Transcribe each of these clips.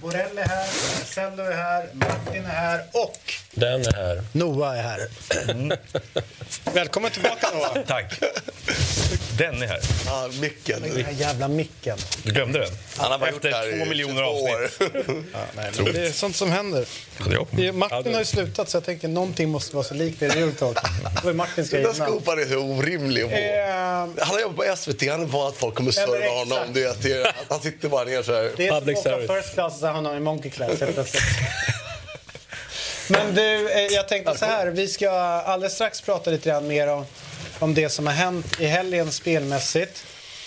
Borrell är här, Marcello är här, Martin är här och den är här. Noah är här. Välkommen tillbaka Noah. Tack. Den är här. Ja, micken. Den här jävla micken. Du glömde den? Han har bara gjort det Efter två miljoner 22 år. avsnitt. Nej, men det är sånt som händer. Det Martin har ju slutat så jag tänker någonting måste vara så likt det Den där innan. skopan är så orimlig att få. Eh, Han har jobbat på SVT, han är van att folk kommer Ja, serva honom. Det det, han sitter bara ner så här. Det är Public som att åka first class och sen hamna i monkey class. helt plötsligt. Men du, eh, jag tänkte så här. Vi ska alldeles strax prata lite grann mer om, om det som har hänt i helgen spelmässigt.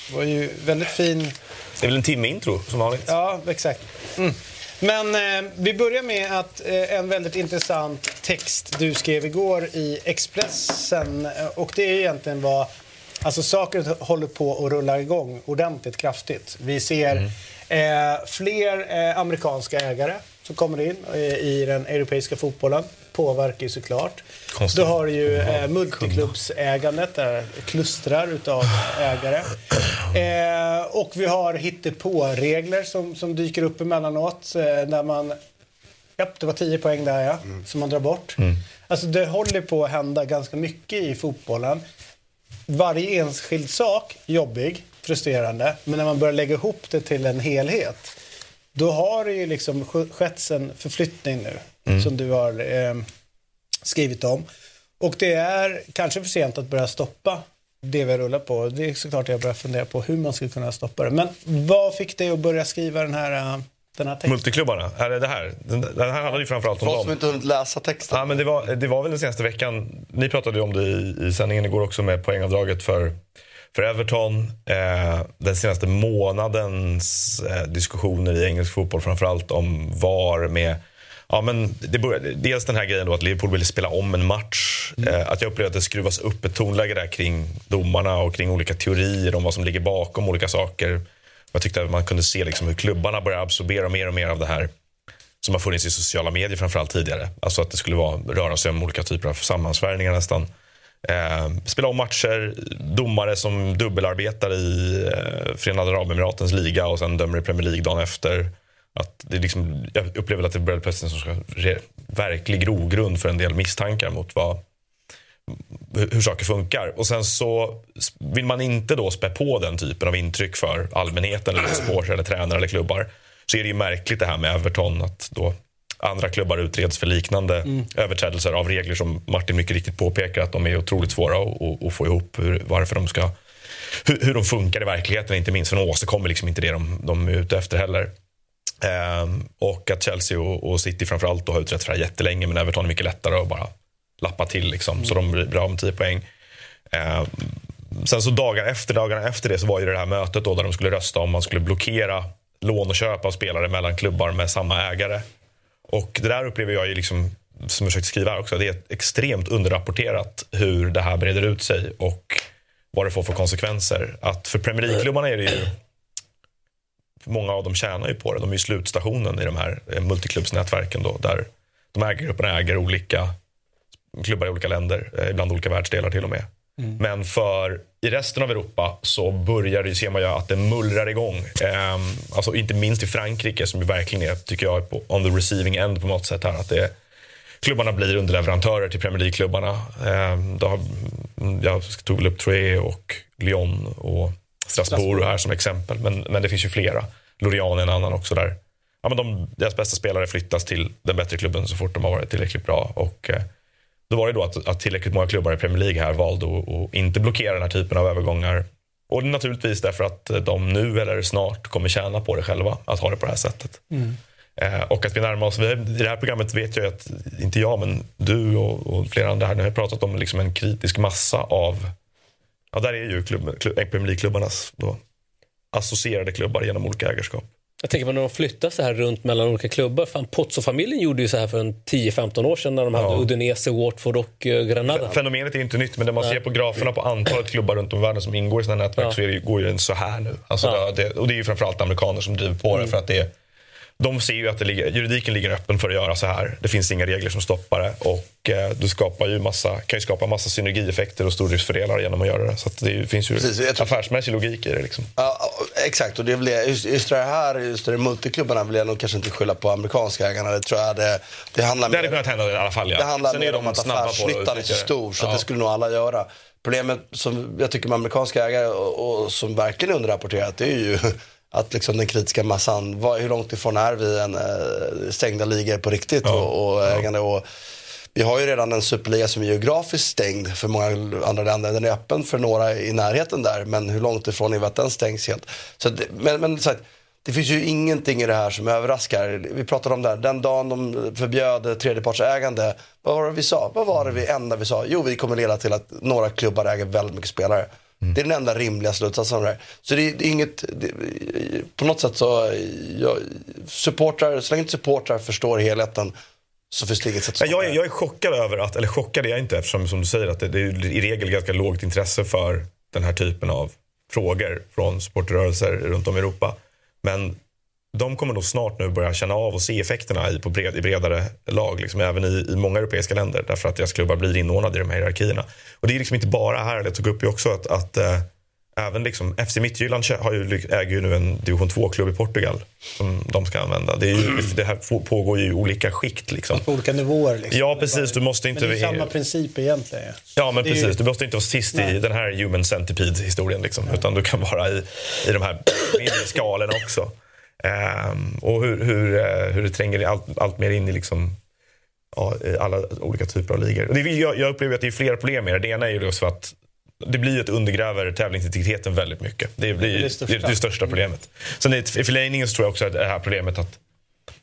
Det var ju väldigt fin... Det är väl en timme intro som vanligt? Ja, exakt. Mm. Men eh, vi börjar med att eh, en väldigt intressant text du skrev igår i Expressen. Eh, och det är egentligen vad... Alltså saker håller på att rulla igång ordentligt kraftigt. Vi ser eh, fler eh, amerikanska ägare som kommer in eh, i den europeiska fotbollen. Påverkar ju såklart. Konstigt. Du har ju eh, multiklubbsägandet, där klustrar utav ägare. Eh, och vi har hittepå-regler som, som dyker upp emellanåt. Eh, där man, ja, det var 10 poäng där ja, som man drar bort. Alltså det håller på att hända ganska mycket i fotbollen. Varje enskild sak, jobbig, frustrerande. Men när man börjar lägga ihop det till en helhet. Då har det ju liksom sk- skett en förflyttning nu. Som du har eh, skrivit om. Och det är kanske för sent att börja stoppa det vi rullar på. Det är såklart jag börjar fundera på hur man skulle kunna stoppa det. Men vad fick dig att börja skriva den här, eh, den här texten? Multiklubbarna, är det det här? Den, den här handlade ju framförallt om Folk som dem. inte hunnit läsa texten. Ja, men det, var, det var väl den senaste veckan. Ni pratade ju om det i, i sändningen igår också med poängavdraget för, för Everton. Eh, den senaste månadens eh, diskussioner i engelsk fotboll framförallt om VAR med Ja, men det började, dels den här grejen då att Liverpool ville spela om en match. Eh, att jag upplevde att det skruvas upp ett tonläge där kring domarna och kring olika teorier om vad som ligger bakom olika saker. Jag tyckte att man kunde se liksom hur klubbarna började absorbera mer och mer av det här som har funnits i sociala medier framförallt tidigare. Alltså att det skulle vara, röra sig om olika typer av sammansvärjningar nästan. Eh, spela om matcher, domare som dubbelarbetar i eh, Förenade Arabemiratens liga och sen dömer i Premier League dagen efter. Att det liksom, jag upplever att det började plötsligt en verklig grogrund för en del misstankar mot vad, hur hur saker funkar. Och sen så vill man inte då spä på den typen av intryck för allmänheten eller supportrar eller tränare eller klubbar så är det ju märkligt det här med Everton att då andra klubbar utreds för liknande överträdelser av regler som Martin mycket riktigt påpekar att de är otroligt svåra att, få ihop hur, varför de ska hur, hur de funkar i verkligheten inte minst för de åstadkommer liksom inte det de, de är ute efter heller. Ehm, och att Chelsea och, och City framförallt då har utrett för det här jättelänge men Everton är mycket lättare att bara lappa till liksom, så de blir av med 10 poäng. Ehm, sen så dagar efter, dagarna efter det så var ju det här mötet då där de skulle rösta om man skulle blockera lån och köp av spelare mellan klubbar med samma ägare. Och det där upplever jag ju liksom, som jag försökt skriva här också, det är extremt underrapporterat hur det här breder ut sig och vad det får för konsekvenser. Att för Premier League-klubbarna är det ju många av dem tjänar ju på det. De är ju slutstationen i de här eh, multiklubbsnätverken då, där de ägargrupperna äger olika klubbar i olika länder, eh, ibland olika världsdelar till och med. Men för i resten av Europa så börjar det, ser man ju att det mullrar igång. Ehm, alltså inte minst i Frankrike som ju verkligen är, tycker jag, på on the receiving end på något sätt här. Att det, klubbarna blir underleverantörer till Premier League-klubbarna. Ehm, har, jag tog väl upp Troyes och Lyon och Strasbourg här som exempel. Men, men det finns ju flera. Lorient är en annan också där. Ja, men de, deras bästa spelare flyttas till den bättre klubben så fort de har varit tillräckligt bra. Och, eh, då var det då att, att tillräckligt många klubbar i Premier League här valde att, att inte blockera den här typen av övergångar. Och naturligtvis därför att de nu eller snart kommer tjäna på det själva, att ha det på det här sättet. Eh, och att vi närmar oss, vi, i det här programmet vet jag att, inte jag men du och, och flera andra här, nu har pratat om liksom en kritisk massa av, ja där är ju klubb, klubb, Premier League-klubbarnas associerade klubbar genom olika ägarskap. Jag tänker på när de flyttar så här runt mellan olika klubbar. Fan, Pozzo-familjen gjorde ju så här för en 10-15 år sedan när de hade Ja. Udinese, Watford och uh, Granada. Fenomenet är inte nytt, men när man ser på graferna på antalet klubbar runt om i världen som ingår i sådana nätverk Ja. så det, går ju den så här nu. Alltså Ja. det, och det är ju framförallt amerikaner som driver på det för att det är de ser ju att det ligger, juridiken ligger öppen för att göra så här. Det finns inga regler som stoppar det. Och eh, du skapar ju massa, kan ju skapa massa synergieffekter och stordriftsfördelar genom att göra det. Så det finns ju Precis, tror- affärsmässig logik i det. Liksom. Ja, exakt. Och det jag, just, just det här, just det multiklubbarna vill jag nog kanske inte skylla på amerikanska ägarna. Det tror jag det, det handlar Det hade mer, kunnat hända i alla fall. Ja. det handlar Sen mer om att affärsnyttan är så stor. Så Ja. att det skulle nog alla göra. Problemet som jag tycker med amerikanska ägare och, och som verkligen är underrapporterat det är ju att liksom den kritiska massan, vad, hur långt ifrån är vi en eh, stängda ligor på riktigt Ja. och, och ägande. Och, vi har ju redan en superliga som är geografiskt stängd för många andra länder. Den är öppen för några i närheten där, men hur långt ifrån är vi att den stängs helt? Så det, men men så att, det finns ju ingenting i det här som överraskar. Vi pratade om det här, den dagen de förbjöd tredjepartsägande. Vad var det vi sa? Vad var det vi enda vi sa? Jo, vi kommer leda till att några klubbar äger väldigt mycket spelare. Det är den enda rimliga slutsatsen av det här. Så det är, det är inget, det, på något sätt så, jag, supportrar, så länge inte supportrar förstår helheten så finns det inget sätt att jag, är, jag är chockad över att, eller chockad är jag inte eftersom som du säger att det, det är i regel ganska lågt intresse för den här typen av frågor från supporterrörelser runt om i Europa. Men de kommer nog snart nu börja känna av och se effekterna i, på bred, i bredare lag, liksom, även i, i många europeiska länder, därför att deras klubbar blir inordnade i de här hierarkierna. Och det är liksom inte bara här, jag tog upp ju också att, att eh, även liksom, FC Midtjylland har ju, äger ju nu en division 2-klubb i Portugal som de ska använda. Det, ju, det här pågår ju i olika skikt. Liksom. På olika nivåer. Liksom. Ja, precis. Du måste inte... Men det är samma princip egentligen. Ja, men Det är ju- precis. Du måste inte vara sist i Nej. den här human centipede-historien. Liksom, utan du kan vara i, i de här mindre skalorna också. Ehm, och hur, hur, eh, hur det tränger allt, allt mer in i liksom, ja, alla olika typer av ligor. Och det, jag, jag upplever att det är flera problem med det. Det ena är ju då så att det blir ju att undergräver tävlingsintegriteten väldigt mycket. Det, blir, Det är det största. det, det största problemet. Sen i förlängningen så tror jag också att det här problemet att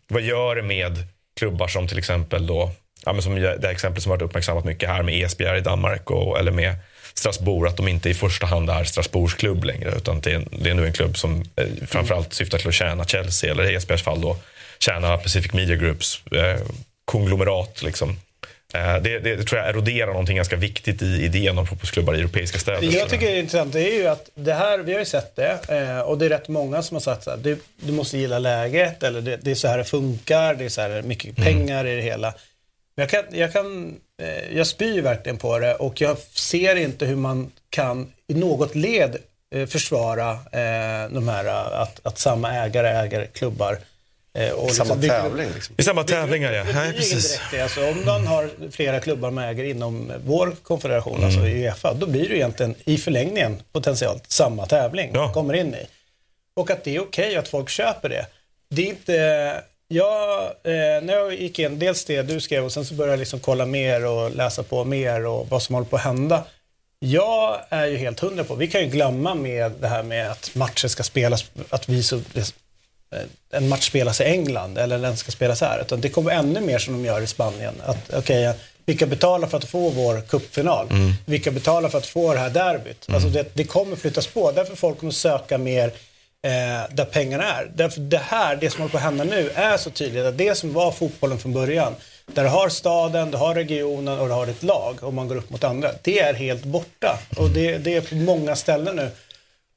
vad gör det med klubbar som till exempel då, ja, men som det här exemplet som varit uppmärksammat mycket här med Esbjerg i Danmark och, eller med Strasbourg, att de inte i första hand är Strasbourgs klubb längre utan det är, det är nu en klubb som eh, framförallt syftar till att tjäna Chelsea eller i Esbjergs fall då tjäna Pacific Media Groups eh, konglomerat liksom. Eh, det, det, tror jag eroderar någonting ganska viktigt i idén om fotbollsklubbar i europeiska städer. Jag tycker det är intressant, det är ju att det här, vi har ju sett det eh, och det är rätt många som har sagt här, du, du måste gilla läget eller det, det är så här det funkar, det är så här mycket pengar i det hela. Men jag kan, jag kan, eh, jag spyr verkligen på det och jag ser inte hur man kan i något led eh, försvara eh, de här eh, att, att samma ägare äger klubbar. och Samma liksom tävling liksom. I samma tävlingar, ja. det Nej, precis. direkt det. Alltså, om man har flera klubbar med ägare inom vår konfederation, alltså Mm. Uefa, då blir det egentligen i förlängningen potentiellt samma tävling Ja. man kommer in i. Och att det är okej att folk köper det. Det är inte... Jag, eh, när jag gick in, dels det du skrev och sen så började jag liksom kolla mer och läsa på mer och vad som håller på att hända. Jag är ju helt hundra på, vi kan ju glömma med det här med att matcher ska spelas, att vi så, eh, en match spelas i England eller den ska spelas här. Utan det kommer ännu mer som de gör i Spanien. Att okej, vilka betalar för att få vår cupfinal? Vilka betalar för att få det här derbyt? Alltså det, det kommer flyttas på. Därför folk kommer söka mer eh, där pengarna är. Därför det här, det som håller på att hända nu, är så tydligt att det som var fotbollen från början, där du har staden, du har regionen och du har ett lag och man går upp mot andra. Det är helt borta. Och det, det är på många ställen nu.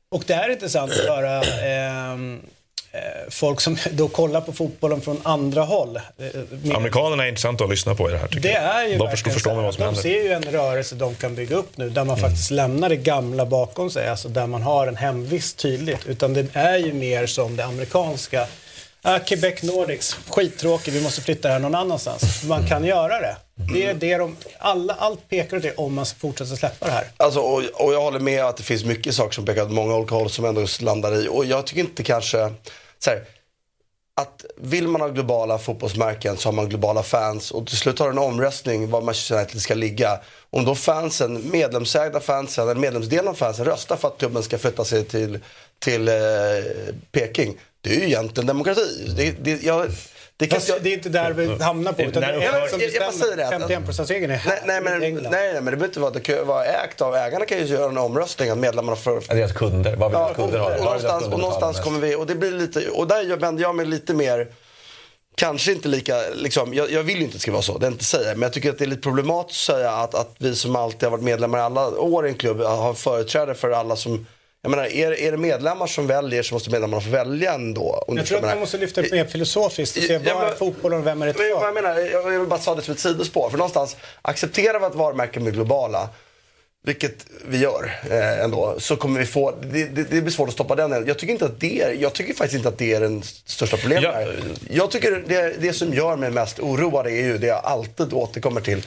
Och det är intressant att höra eh, folk som då kollar på fotbollen från andra håll. Eh, Amerikanerna är intressanta att lyssna på i det här tycker det är ju De förstår, förstår vad som De händer. ser ju en rörelse de kan bygga upp nu där man Mm. faktiskt lämnar det gamla bakom sig, alltså där man har en hemvist tydligt. Utan det är ju mer som det amerikanska. Ah, Quebec Nordics, skittråkigt, vi måste flytta det här någon annanstans. Man kan göra det. Det är det de, alla, allt pekar åt det om man fortsätter släppa det här. Alltså, och, och jag håller med att det finns mycket saker som pekar åt många olika håll som ändå landar i. Och jag tycker inte kanske, så här, att vill man ha globala fotbollsmärken så har man globala fans och till slut har du en omröstning var Manchester United ska ligga. Om då fansen, medlemsägda fansen, eller medlemsdelen av fansen röstar för att klubben ska flytta sig till, till eh, Peking. Det är ju egentligen demokrati. Det, det, jag, det kan Fast jag- det är inte där vi hamnar på. Utan det Nej, är jag- en som jag- jag bara säger det att- bestämmer. 51%-regeln är här Nej, nej, i men, nej, England. nej, men det behöver inte vara, det kan ju vara ägt av ägarna kan ju göra en omröstning att medlemmarna får, Deras kunder. Vad vill Ja, kunder och, ha? och, deras någonstans, och någonstans kommer vi, och det blir lite, och där vänder jag mig lite mer, kanske inte lika, liksom, jag, jag vill ju inte att det ska vara så, det är inte säga, men jag tycker att det är lite problematiskt att säga att, att vi som alltid har varit medlemmar i alla år i en klubb har företrädare för alla som Jag menar, är, är det medlemmar som väljer så måste medlemmarna få välja ändå. Jag tror att man måste lyfta upp mer filosofiskt och se Ja, vad är fotbollen och vem är det Men jag menar, jag vill bara ta det som ett sidospår. För någonstans, accepterar vi att varumärken blir globala, vilket vi gör eh, ändå, så kommer vi få, det, det, det blir svårt att stoppa den. Jag tycker, inte att det är, jag tycker faktiskt inte att det är den största problemet Ja. här. Jag tycker det, det som gör mig mest oroad är ju det jag alltid återkommer till.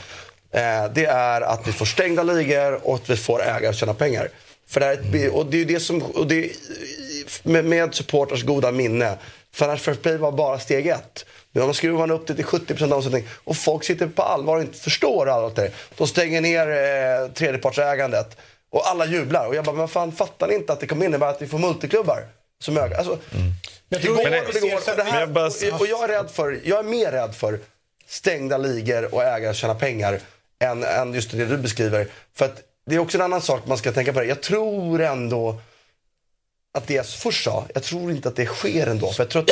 Eh, det är att vi får stängda ligor och att vi får ägare att tjäna pengar. För det, är ett, och det är ju det som, och det med, med supporters goda minne. Financial Fair Play var bara steg ett. Nu har man skruvat upp det till 70% omsättning och folk sitter på allvar och inte förstår allt det. De stänger ner eh, tredjepartsägandet och alla jublar. Och jag bara, men fan fattar ni inte att det kommer innebära att vi får multiklubbar? Som ökar? Alltså, Jag det går, det vi ser går, och, det här, jag bara- och, och jag är rädd för, jag är mer rädd för stängda ligor och ägare tjäna pengar än, än just det du beskriver. För att det är också en annan sak man ska tänka på. Det. Jag tror ändå att det jag först sa, jag tror inte att det sker ändå. För jag tror att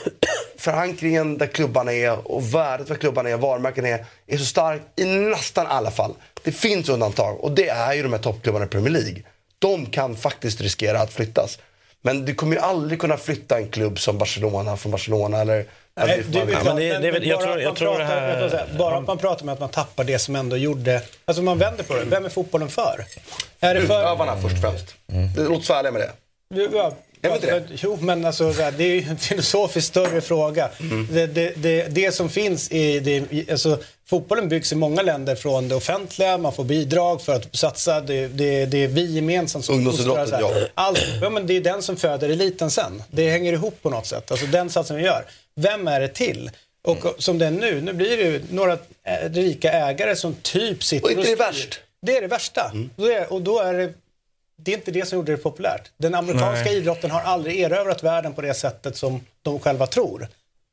förankringen där klubbarna är och värdet för klubbarna är, varumärken är, är så starkt i nästan alla fall. Det finns undantag och det är ju de här toppklubbarna i Premier League. De kan faktiskt riskera att flyttas. Men du kommer ju aldrig kunna flytta en klubb som Barcelona från Barcelona eller... Nej, det- det jag bara tror- att jag man det pratar- här-? Bara att man pratar med att man tappar det som ändå gjorde... Alltså man vänder på det. Vem är fotbollen för? Är det för... Utövarna först och främst. Det låter så ärliga med det. Ja, Är det inte? Jo, men alltså, det är ju en filosofiskt större fråga. Mm. Det, det, det, det som finns i... Det, alltså, fotbollen byggs i många länder från det offentliga, man får bidrag för att satsa, det, det, är vi gemensamt som Ungdomsidrotten, ja. Allt, ja, men det är den som föder eliten sen. Det hänger ihop på något sätt. Alltså den satsen vi gör. Vem är det till? Och Mm. som det är nu, nu blir det ju några eh, rika ägare som typ sitter Och inte det styr. värst? Det är det värsta. Är, och då är det det är inte det som gjorde det populärt. Den amerikanska Nej. idrotten har aldrig erövrat världen på det sättet som de själva tror.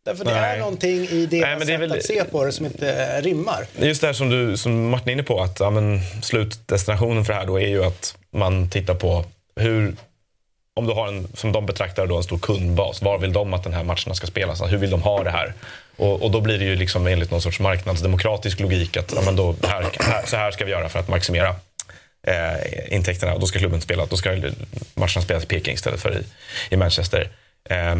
Därför det Nej. är någonting i deras Nej, det sätt väl- att se på det som inte eh, rimmar. Det Just det här som, du, som Martin är inne på, att ja, men, slutdestinationen för det här då är ju att man tittar på hur, om du har en, som de betraktar då, en stor kundbas, var vill de att den här matcherna ska spelas? Hur vill de ha det här? Och, och då blir det ju liksom enligt någon sorts marknadsdemokratisk logik att ja, men då, här, här, så här ska vi göra för att maximera eh, intäkterna. Och då ska klubben spela, då ska matcherna spelas i Peking istället för i, i Manchester. Eh,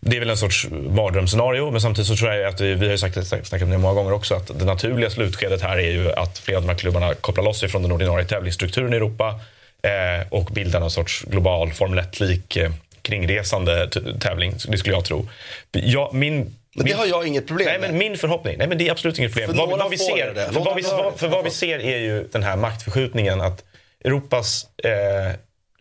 det är väl en sorts mardrömsscenario, men samtidigt så tror jag att vi, vi har ju sagt, snackat om det många gånger också, att det naturliga slutskedet här är ju att flera av de här klubbarna kopplar loss sig från den ordinarie tävlingsstrukturen i Europa eh, och bildar någon sorts global Formel 1-lik eh, kringresande tävling, det skulle jag tro. Jag, min, Men det har jag inget problem Nej, men med. min förhoppning, nej men det är absolut inget problem. För Vad, vad, vi ser, det. för, vad vi, det. för vad vi ser är ju den här maktförskjutningen att Europas, eh,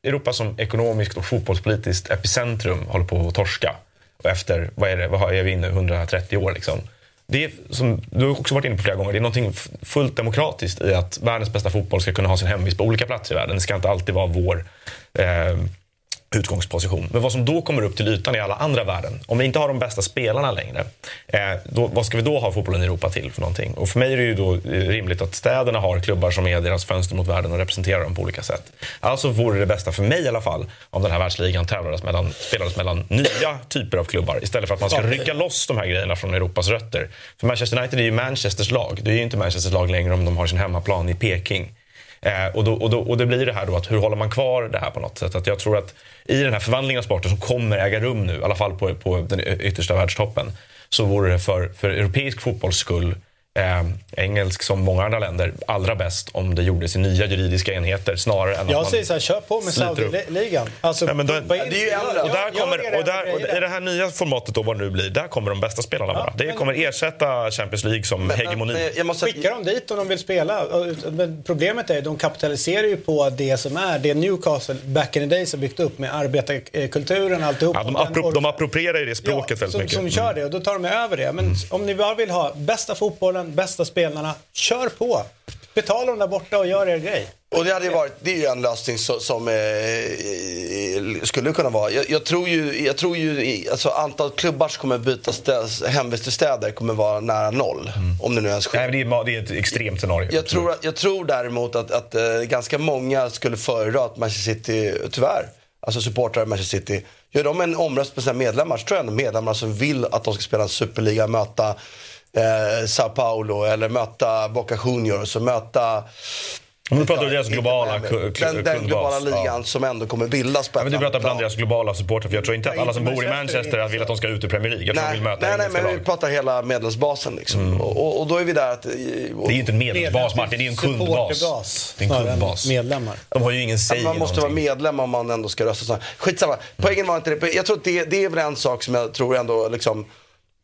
Europa som ekonomiskt och fotbollspolitiskt epicentrum håller på att torska. Och efter, vad är det, vad är vi inne 130 år liksom. Det är, som du har också varit inne på flera gånger, det är någonting f- fullt demokratiskt i att världens bästa fotboll ska kunna ha sin hemvist på olika platser i världen. Det ska inte alltid vara vår eh, utgångsposition. Men vad som då kommer upp till ytan i alla andra världen, om vi inte har de bästa spelarna längre, eh, då, vad ska vi då ha fotbollen i Europa till för någonting? Och för mig är det ju då eh, rimligt att städerna har klubbar som är deras fönster mot världen och representerar dem på olika sätt. Alltså vore det bästa för mig i alla fall om den här världsligan tävlades mellan, spelades mellan nya typer av klubbar istället för att man ska rycka loss de här grejerna från Europas rötter. För Manchester United är ju Manchesters lag. Det är ju inte Manchesters lag längre om de har sin hemmaplan i Peking. Eh, och, då, och, då, och det blir det här då att hur håller man kvar det här på något sätt? Att jag tror att i den här förvandlingen av sporten som kommer äga rum nu, i alla fall på, på den yttersta världstoppen, så vore det för, för europeisk fotbolls skull, eh, engelsk som många andra länder, allra bäst om det gjordes i nya juridiska enheter snarare än att Jag säger så här, kör på med. Saudi-ligan. Alltså, Nej, men då- det är ju och där kommer, och där, och. I det här nya formatet, då, vad det nu blir, där kommer de bästa spelarna vara. Det men- kommer ersätta Champions League som hegemoni. Men jag måste, Skicka dem dit om de vill spela. Men problemet är att de kapitaliserar ju på det som är det Newcastle back in the days har byggt upp med arbetarkulturen och alltihop. ja, de, appro, de approprierar ju det språket väldigt som, mycket. Mm. Som kör det och då tar de över det. Men om ni bara vill ha bästa fotbollen, bästa spelarna, kör på. Betala dem där borta och gör er grej. Och det hade ju varit, det är ju en lösning så, som eh, skulle kunna vara. Jag, jag tror ju, jag tror ju alltså antal klubbar som kommer byta hemvist i städer kommer vara nära noll. Om det nu ens sker. Nej, men det, är, det är ett extremt scenario. Jag tror, att- jag tror däremot att, att eh, ganska många skulle föredra att Manchester City, tyvärr, alltså supportrar i Manchester City, gör de en omröstning på sina medlemmar så tror jag ändå medlemmar som vill att de ska spela en superliga, möta eh, Sao Paulo eller möta Boca Juniors och möta Men du pratar om deras globala ku- ku- den, den globala kundbas, ligan ja. som ändå kommer bildas på Ja, men du pratar bland deras globala supportrar, för jag tror inte att alla som bor i Manchester, vill att de ska ut i Premier League. Jag tror de Nej, vill möta nej, nej, men vi pratar hela medlemsbasen. Liksom. Och, och, och då är vi där att... Och, Det är ju inte en medlemsbas, Martin. Det är en kundbas. Det är en kundbas. Medlemmar. De har ju ingen säg man måste vara medlem om man ändå ska rösta. Skitsamma. Poängen var inte det. Jag tror att det, det är väl en sak som jag tror ändå liksom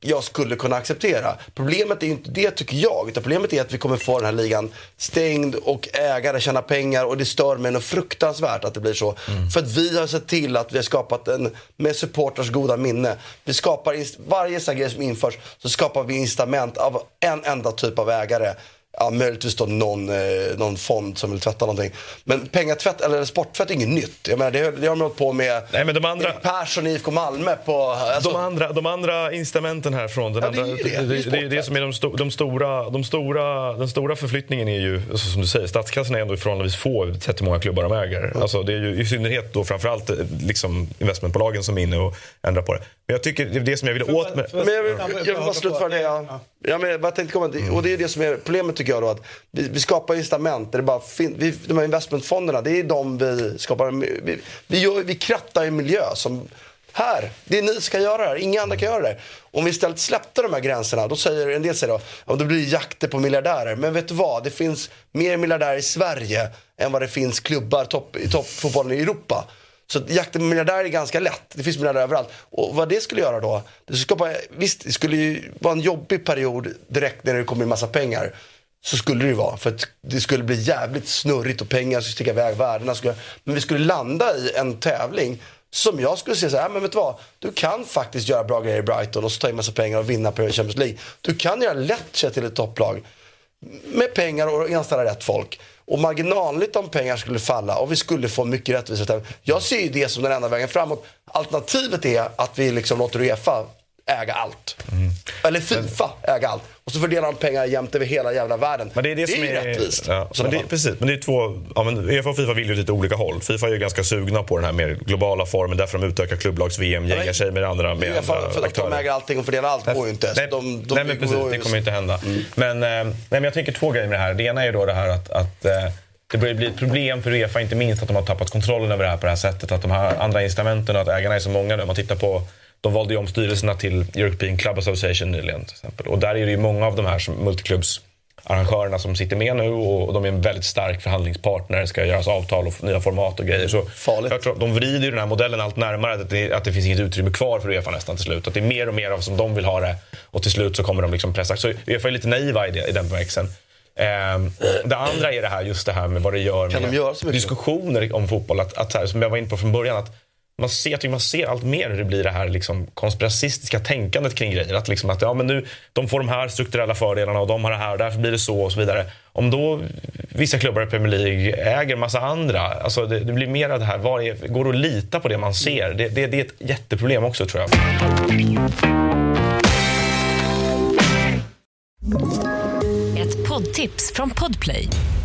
jag skulle kunna acceptera. Problemet är ju inte det tycker jag. Utan problemet är att vi kommer få den här ligan stängd och ägare tjänar pengar och det stör mig något fruktansvärt att det blir så. För att vi har sett till att vi har skapat en, med supporters goda minne. Vi skapar, varje sån grej som införs så skapar vi incitament av en enda typ av ägare. Ja, möjligtvis då någon, eh, någon fond som vill tvätta någonting. Men pengatvätt, eller sporttvätt är inget nytt. Jag menar, det, det har man hållit på med Nej, men de andra- Erik Persson i IFK Malmö på... Alltså, De andra, de andra incitamenten här från den Ja, det är andra, det. det, Det är det, det, är det som är de, sto, de, stora, de stora, den stora förflyttningen är ju, alltså, som du säger, statskassan är ändå förhållandevis få sett hur många klubbar de äger. Alltså, det är ju i synnerhet då framförallt eh, liksom, investmentbolagen som är inne och ändrar på det. Men jag tycker det är det som jag vill åt med... Men jag vill, jag vill bara slutföra det. Jag, ja, men jag tänkte komma till, och det är det som är problemet tycker jag då. Att vi, vi skapar incitament. Det bara fin, vi, de här investmentfonderna, det är de vi skapar. Vi, vi, gör, vi krattar i miljö som här, det är ni som ska göra det här, inga andra kan göra det. Om vi istället släppte de här gränserna, då säger en del säger då, ja, då blir det jakter på miljardärer. Men vet du vad, det finns mer miljardärer i Sverige än vad det finns klubbar topp, i toppfotbollen i Europa. Så att jakten på miljardärer är ganska lätt. Det finns miljardärer överallt. Och vad det skulle göra då? Det skulle skapa, visst, det skulle ju vara en jobbig period direkt när det kommer in massa pengar. Så skulle det ju vara. För att det skulle bli jävligt snurrigt och pengar skulle sticka iväg, värdena skulle... Men vi skulle landa i en tävling som jag skulle säga så här, men vet du vad? Du kan faktiskt göra bra grejer i Brighton och så ta in massa pengar och vinna på Champions League. Du kan göra lätt till ett topplag med pengar och anställa rätt folk. Och marginalnytt om pengar skulle falla och vi skulle få mycket rättvisa. Jag ser ju det som den enda vägen framåt. Alternativet är att vi liksom låter Uefa äga allt. Eller Fifa äga allt. Och så fördelar de pengar jämnt över hela jävla världen. Men det är det, som ju är rättvist. Ja, men det, precis, men det är två... Ja, men Uefa och Fifa vill ju lite olika håll. Fifa är ju ganska sugna på den här mer globala formen. Därför de utökar klubblags-VM, gängar sig med andra, med Uefa, andra för att de äger allting och fördelar allt går ju inte. Nej, de, de, nej men precis, det kommer ju inte hända. Men, eh, nej, men jag tänker två grejer med det här. Det ena är ju då det här att, att eh, det börjar bli ett problem för Uefa, inte minst att de har tappat kontrollen över det här på det här sättet. Att de här andra incitamenten och att ägarna är så många nu. Man tittar på de valde ju om styrelserna till European Club Association nyligen till exempel. Och där är det ju många av de här som multiklubbsarrangörerna som sitter med nu och de är en väldigt stark förhandlingspartner. Det ska göras avtal och nya format och grejer. Så Farligt. Jag tror, de vrider ju den här modellen allt närmare att det, att det finns inget utrymme kvar för Uefa nästan till slut. Att det är mer och mer av som de vill ha det och till slut så kommer de liksom pressa. Så Uefa är lite naiva i, det, i den bemärkelsen. Ehm, det andra är det här, just det här med vad det gör Kan med de göra diskussioner om fotboll. Att, att, här, som jag var inne på från början, att man ser, jag tycker man ser allt mer hur det blir det här liksom, konspiracistiska tänkandet kring grejer. Att, liksom, att ja, men nu, de får de här strukturella fördelarna och de har det här och därför blir det så och så vidare. Om då vissa klubbar i Premier League äger massa andra, alltså det, det blir mer av det här, var är, går det att lita på det man ser? Det, det, det är ett jätteproblem också tror jag. Ett poddtips från Podplay.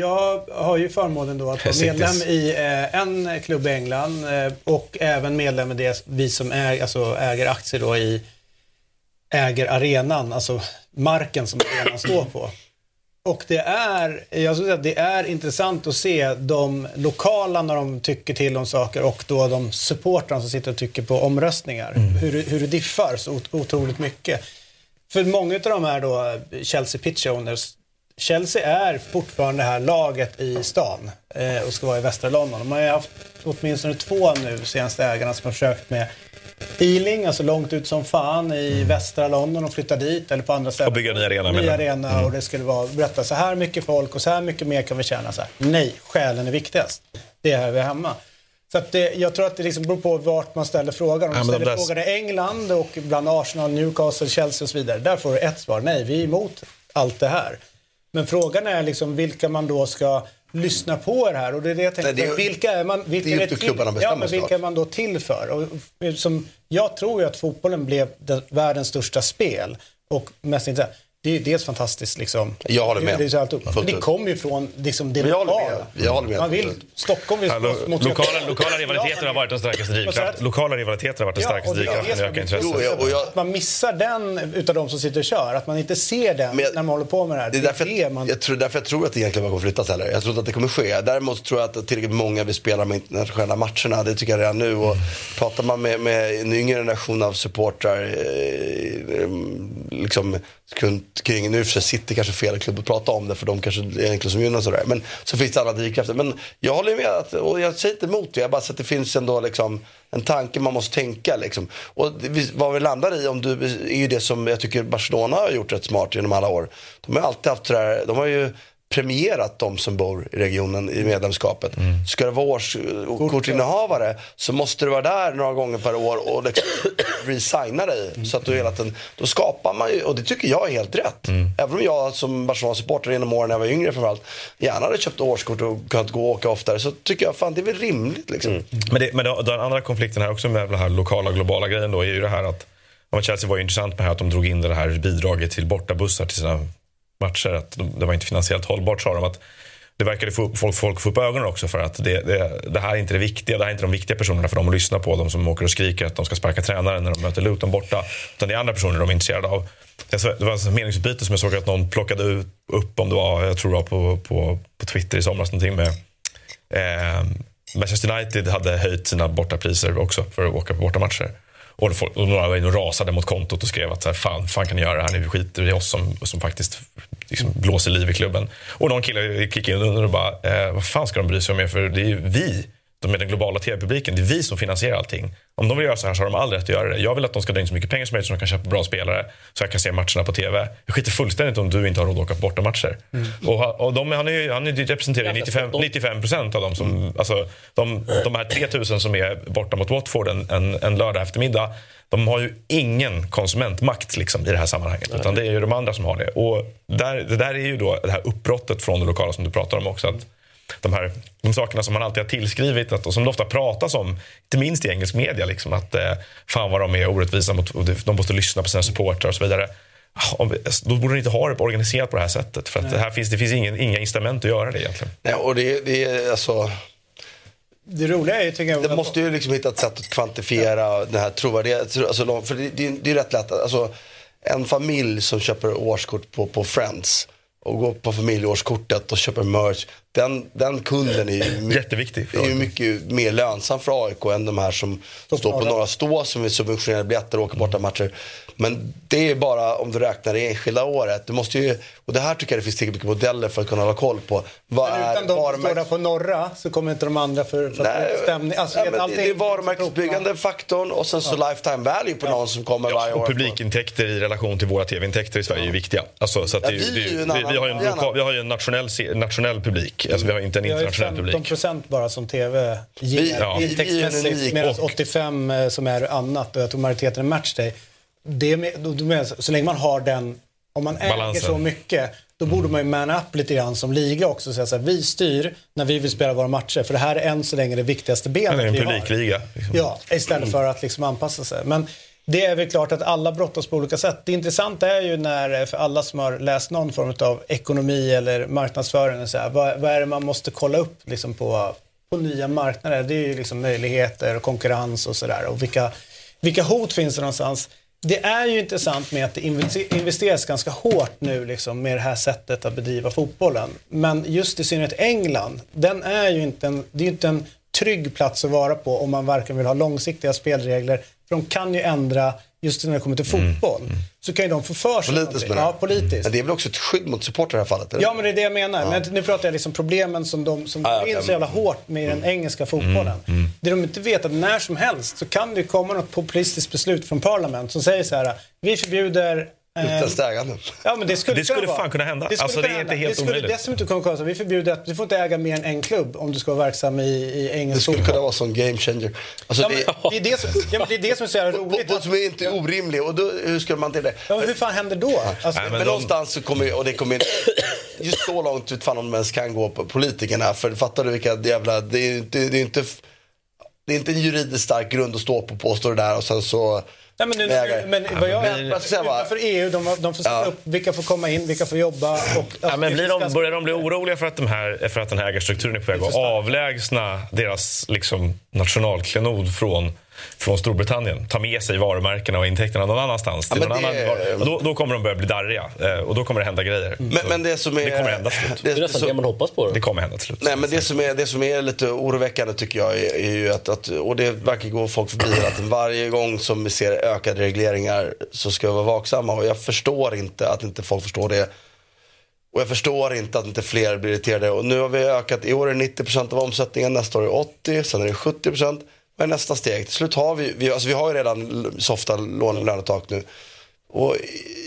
Jag har ju förmånen då att vara medlem i eh, en klubb i England eh, och även medlem i det vi som äg, alltså äger aktier då i äger arenan, alltså marken som arenan står på. Och det är, jag skulle säga att det är intressant att se de lokala när de tycker till om saker och då de supportrarna som sitter och tycker på omröstningar. Hur, hur det diffar så ot- otroligt mycket. För många av de här då Chelsea Pitch Owners, Chelsea är fortfarande det här laget i stan eh, och ska vara i västra London. De har ju haft åtminstone två nu senaste ägarna som har försökt med Ealing, alltså långt ut som fan i västra London och flytta dit eller på andra ställen. Och bygga en ny arena, Ny arena och det skulle vara, berätta så här mycket folk och så här mycket mer kan vi tjäna. Så här. Nej, själen är viktigast. Det är här vi är hemma. Så att det, jag tror att det liksom beror på vart man ställer frågan. Om man ställer frågan i England och bland Arsenal, Newcastle, Chelsea och så vidare. Där får du ett svar. Nej, vi är emot allt det här. Men frågan är liksom vilka man då ska lyssna på det här. Och det är det jag tänker, Nej, det är- vilka är man, vilka det är är till ja, men vilka är man då till för? Och, som, jag tror ju att fotbollen blev den, världens största spel. Och mest intressant. Det är ju dels fantastiskt liksom. Jag håller med. Det, är så allt upp. Det kommer ju från liksom, det Men jag håller med. lokala. Jag håller med. Man vill. Stockholm vill slåss mot lokala, lokala rivaliteter har varit den starkaste drivkraften. att- Lokala rivaliteter har varit den Ja, starkaste det det drivkraften är öka intresset. Jo, jag- Att man missar den utav de som sitter och kör. Att man inte ser den jag- när man håller på med det här. Det är därför, jag, man... jag tror, därför jag tror att det egentligen bara kommer flyttas heller. Jag tror inte att det kommer ske. Däremot tror jag att tillräckligt många vill spela de internationella matcherna. Det tycker jag redan nu. Och pratar man med, med en yngre generation av supportrar eh, liksom, kunt- kring, nu för sig City kanske fel klubb att prata om det för de kanske är egentligen som gynnas sådär. Men så finns det andra drivkrafter. Men jag håller med att, och jag säger inte emot det. Jag bara säger att det finns ändå liksom en tanke man måste tänka. Liksom. Och vad vi landar i om du, är ju det som jag tycker Barcelona har gjort rätt smart genom alla år. De har alltid haft det där, de har ju premierat de som bor i regionen i medlemskapet. Ska det vara årskortinnehavare så måste du vara där några gånger per år och liksom resigna dig. Så att du hela tiden, då skapar man ju, och det tycker jag är helt rätt. Även om jag som Barcelona-supporter genom åren när jag var yngre framförallt, gärna hade köpt årskort och kunnat gå och åka oftare så tycker jag fan det är väl rimligt liksom. Men, det, men då, den andra konflikten här också med den här lokala globala grejen då är ju det här att Chelsea var ju intressant med här att de drog in det här bidraget till bortabussar till sina matcher. Att det var inte finansiellt hållbart sa de. Att det verkade få folk, folk få upp ögonen också för att det, det, det här är inte det viktiga. Det här är inte de viktiga personerna för dem att lyssna på. De som åker och skriker att de ska sparka tränaren när de möter Luton borta. Utan det är andra personer de är intresserade av. Det var alltså ett meningsutbyte som jag såg att någon plockade upp om det var, jag tror det var på, på, på Twitter i somras någonting med Eh, Manchester United hade höjt sina bortapriser också för att åka på bortamatcher. Och, folk, och några var inne och rasade mot kontot och skrev att så här, fan, fan kan ni göra det här nu? Skiter i oss som, som faktiskt liksom, blåser liv i klubben. Och någon kille kickade in under och bara, eh, vad fan ska de bry sig om er? För det är ju vi, de är den globala tv-publiken, det är vi som finansierar allting. Om de vill göra så här så har de all rätt att göra det. Jag vill att de ska dra in så mycket pengar som möjligt så de kan köpa bra spelare. Så jag kan se matcherna på tv. Jag skiter fullständigt om du inte har råd att åka på bortamatcher. Och, och de, han, är, ju- han är, representerar ju 95, 95 procent av dem som, alltså, de, de här 3000 som är borta mot Watford en, en, en lördag eftermiddag. De har ju ingen konsumentmakt liksom, i det här sammanhanget. Utan det är ju de andra som har det. Och där, det där är ju då det här uppbrottet från det lokala som du pratar om också. Att de, här, de sakerna som man alltid har tillskrivit att, och som det ofta pratas om, inte minst i engelsk media, liksom, att eh, fan vad de är orättvisa mot, och de måste lyssna på sina supportrar och så vidare. Om, då borde ni inte ha det organiserat på det här sättet. För att det här finns, det finns ingen, inga incitament att göra det egentligen. Nej, och det, det är alltså... Det roliga är ju, tycker jag, Det måste ju liksom hitta ett sätt att kvantifiera den här trovärdigheten. Alltså, de- för det, det, är- det är rätt lätt. Alltså, en familj som köper årskort på, på Friends och går på familjeårskortet och köper merch. Den, den kunden är ju, Jätteviktig är ju mycket mer lönsam för AIK än de här som står på några stå som är subventionerade biljetter och åker borta matcher. Men det är bara om du räknar det enskilda året. Du måste ju, och det här tycker jag det finns tillräckligt mycket modeller för att kunna hålla koll på. Vad Men är utan de som står varumärks- där på norra så kommer inte de andra för, för Nej, att stämning. Alltså, ja, men allting- det är varumärkesbyggande faktorn och sen så lifetime value på någon som kommer varje år. Och publikintäkter i relation till våra tv-intäkter i Sverige är viktiga. Alltså, så att Ja, det, vi är det, har ju en, vi är en lokal, annan. vi har ju en nationell, nationell publik. Alltså, vi har inte en Vi har ju internationell 15 publik. procent bara som TV ger Vi- ja. vi- vi intäktsmässigt medan och- 85 eh, som är annat och jag tror majoriteten är matchday. Det är med, då, då menar, jag, så länge man har den, om man äger Balansen. så mycket, då borde man ju man up lite grann som liga också. och Säga så här, vi styr när vi vill spela våra matcher för det här är än så länge det viktigaste benet Det är en vi har. publikliga. Liksom. Ja, istället för att liksom anpassa sig. Men det är väl klart att alla brottas på olika sätt. Det intressanta är ju när, eh, för alla som har läst någon form av ekonomi eller marknadsföring, så här, vad, vad är det man måste kolla upp liksom på, på nya marknader? Det är ju liksom möjligheter och konkurrens och sådär. Och vilka, vilka hot finns det någonstans? Det är ju intressant med att det investeras ganska hårt nu liksom med det här sättet att bedriva fotbollen. Men just i synnerhet England, den är ju inte en, det är ju inte en trygg plats att vara på om man varken vill ha långsiktiga spelregler, för de kan ju ändra, just när det kommer till fotboll, så kan ju de få för sig Politiskt menar Ja, politiskt. Men det är väl också ett skydd mot supportrar i det här fallet? eller? Ja, men det är det jag menar. Men nu pratar jag liksom problemen som de som Ja, går in ja, så jävla hårt med den engelska fotbollen. Det de inte vet att när som helst så kan det komma något populistiskt beslut från parlament som säger så här, vi förbjuder Utländskt ägande. Ja, men det skulle, Det skulle kunna fan kunna hända. skulle Alltså, det är inte helt det skulle omöjligt. dessutom kunna vara så. Vi förbjuder att du får inte äga mer än en klubb om du ska vara verksam i, i Det engelsk skulle fotboll. kunna vara som game changer. Alltså, Ja, det, men, det, är det, som, ja, men det är det som är så jävla roligt. och, som är inte orimlig. Och då, hur ska man till det? Ja, men hur fan händer då? Alltså, Nej, Men, de- någonstans så kommer, och det kommer just så långt ut fan om de ens kan gå på politikerna. För fattar du vilka jävla, det är inte, det är inte, det är inte en juridiskt stark grund att stå på och påstå det där och sen så Nej, men, nu, vägar. men vad jag, men jag ska säga bara- utanför EU, de, de får sätta Ja. upp vilka får komma in, vilka får jobba. Och, Ja, alltså, men blir de, börjar de bli oroliga för att, de här, för att den här ägarstrukturen är på väg att avlägsna deras liksom, nationalklenod från, från Storbritannien? Ta med sig varumärkena och intäkterna någon annanstans. Till Ja, någon annan, det- och då, då kommer de börja bli darriga eh, och då kommer det hända grejer. Men, men det som är... Det kommer hända till slut. det- är nästan det man hoppas på. Då. Det kommer hända till slut. Nej, men det som är, det som är lite oroväckande tycker jag är, är ju att, att, och det verkar gå folk förbi tiden, varje gång som vi ser ökade regleringar så ska vi vara vaksamma och jag förstår inte att inte folk förstår det. Och jag förstår inte att inte fler blir irriterade. Och nu har vi ökat, i år är det 90% av omsättningen, nästa år är det 80%, sen är det 70%. Vad är nästa steg? Till slut har vi, vi, alltså vi har ju redan softa lån och lönetak nu. Och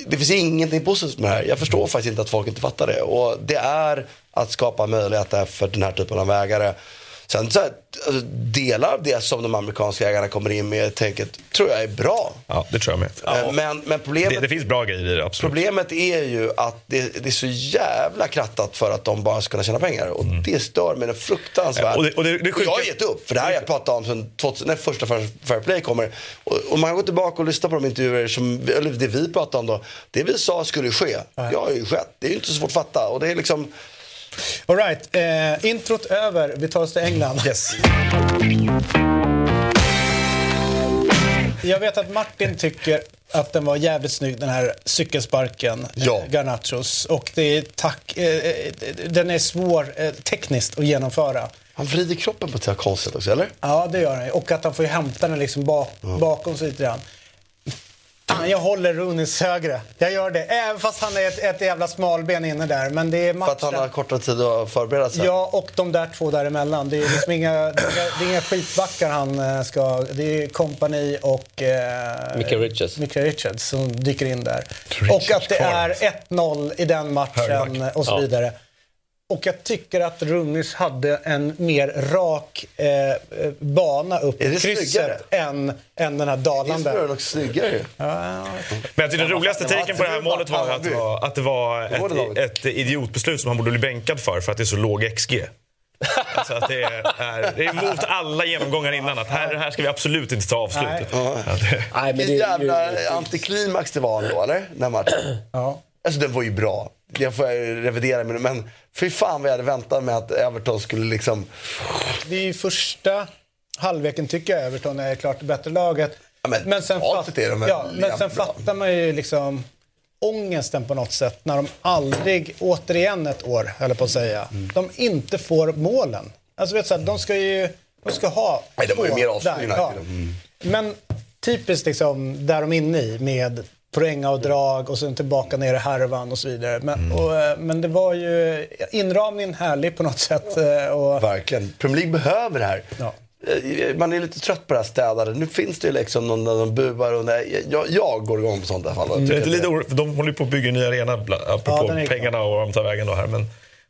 det finns ingenting positivt med det här. Jag förstår faktiskt inte att folk inte fattar det. Och det är att skapa möjligheter för den här typen av ägare. Sen så här, alltså, delar av det som de amerikanska ägarna kommer in med tänket tror jag är bra. Ja, det tror jag med. Eh, Men, men problemet, Det, det finns bra grejer i det, absolut. problemet är ju att det, det är så jävla krattat för att de bara ska kunna tjäna pengar. Och det stör mig fruktansvärt. Ja, och det- och det- det Och jag har sjuka- gett upp. För det här har jag pratat om sen 2000, när första Fair Play kommer. Och, och man går tillbaka och lyssnar på de intervjuer som, eller det vi pratade om då. Det vi sa skulle ske, det har ju skett. Det är ju inte så svårt att fatta. Och det är liksom, All right, eh, introt över. Vi tar oss till England. Yes. Jag vet att Martin tycker att den var jävligt snygg, den här cykelsparken. Ja. eh, Garnachos. Och det är tack, eh, eh, den är svår eh, tekniskt att genomföra. han vrider kroppen på ett konstigt också, eller? Ja, det gör han. Och att han får hämta den liksom bak, bakom sig lite grann. Fan, jag håller Runis högre. Jag gör det. Även fast han är ett, ett jävla smalben inne där. Men det är För att han har kortare tid att förbereda sig. Ja, och de där två däremellan. Det är liksom inga, det är, det är inga skitbackar han eh, ska... Det är Company och... Eh, Micke Richards. Micke Richards som dyker in där. Richards och att det är 1-0 i den matchen och så Ja. Och jag tycker att Runnis hade en mer rak eh, eh, bana upp Är i krysset än, än den här dalande. den också snyggare ju. Men jag tycker den roligaste taken på det här målet var att det var, att det var ett, ett idiotbeslut som han borde bli bänkad för, för att det är så låg XG. Alltså att det, är, det är emot alla genomgångar innan. Att här, här ska vi absolut inte ta avslutet. Vilken är jävla antiklimax det var ändå, eller? Den matchen. Ja. Alltså den var ju bra. Jag får revidera mig men fy fan vad jag hade väntat mig att Everton skulle liksom... Det är ju första halvleken tycker jag Everton är klart det bättre laget. Ja, men sen, totalt fatt, ja, men sen fattar man ju liksom ångesten på något sätt när de aldrig, återigen ett år höll jag på att säga, Mm. de inte får målen. Alltså vet du, de ska ju de ska ha Nej, de har ju mer United. ja. Mm. Men typiskt liksom där de är inne i med poängavdrag och sen tillbaka ner i härvan och så vidare. Men, Mm. och, eh, men det var ju inramningen härlig på något sätt. eh, Och, Verkligen. Premier League behöver det här. Ja. Eh, Man är lite trött på det här städade. Nu finns det ju liksom någon där de buar och nej, jag, jag går igång på sånt i alla fall. Jag det är lite oro, för de håller ju på att bygga en ny arena, apropå klar. pengarna och var de tar vägen då här. Men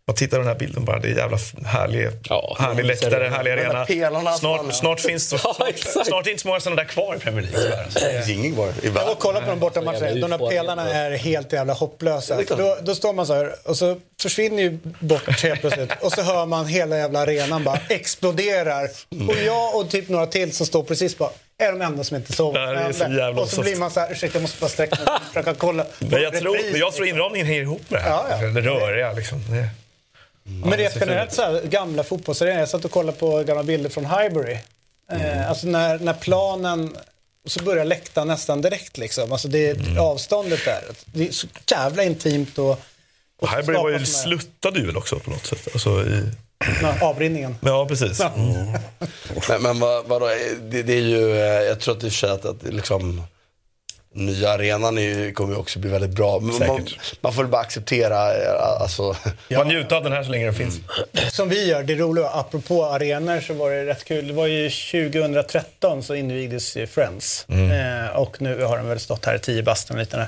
man tittar på den här bilden bara, det är jävla härlig, Ja, härlig läktare, härlig arena. pelarna som Snart, snart finns det Ja, snart är inte så många sådana där kvar i Premier League. det finns ingen kvar i Jag världen. och kollade på de bortamatcherna. jävla De där pelarna är helt jävla hopplösa. Då, då står man så här och så försvinner ju bort helt plötsligt och så hör man hela jävla arenan bara exploderar. Och jag och typ några till som står precis bara är de enda som inte sover. Så jävla och så blir man så här, ursäkta jag måste bara sträcka mig och försöka kolla. Men jag, tror, jag tror inramningen hänger ihop med det här. Ja, ja. Det röriga liksom. Det, Men det är ser fin generellt så här, gamla fotbollsarenor. Jag satt och kollade på gamla bilder från Highbury. Eh, alltså när, när planen, så börjar läktaren nästan direkt liksom. Alltså det är avståndet där. Det är så jävla intimt och... och Highbury var ju, sluttade ju väl också på något sätt. Alltså i, Ja, avrinningen. ja, precis. Men, men vad, vadå, det, det är ju, eh, jag tror att i och för sig att, att liksom, nya arenan är, kommer ju också bli väldigt bra. Men man, man får väl bara acceptera, eh, alltså, Man njuter av den här så länge den finns. Som vi gör, det roliga, apropå arenor så var det rätt kul. Det var ju 2013 så invigdes Friends. Eh, och nu har den väl stått här i 10 bast en liten.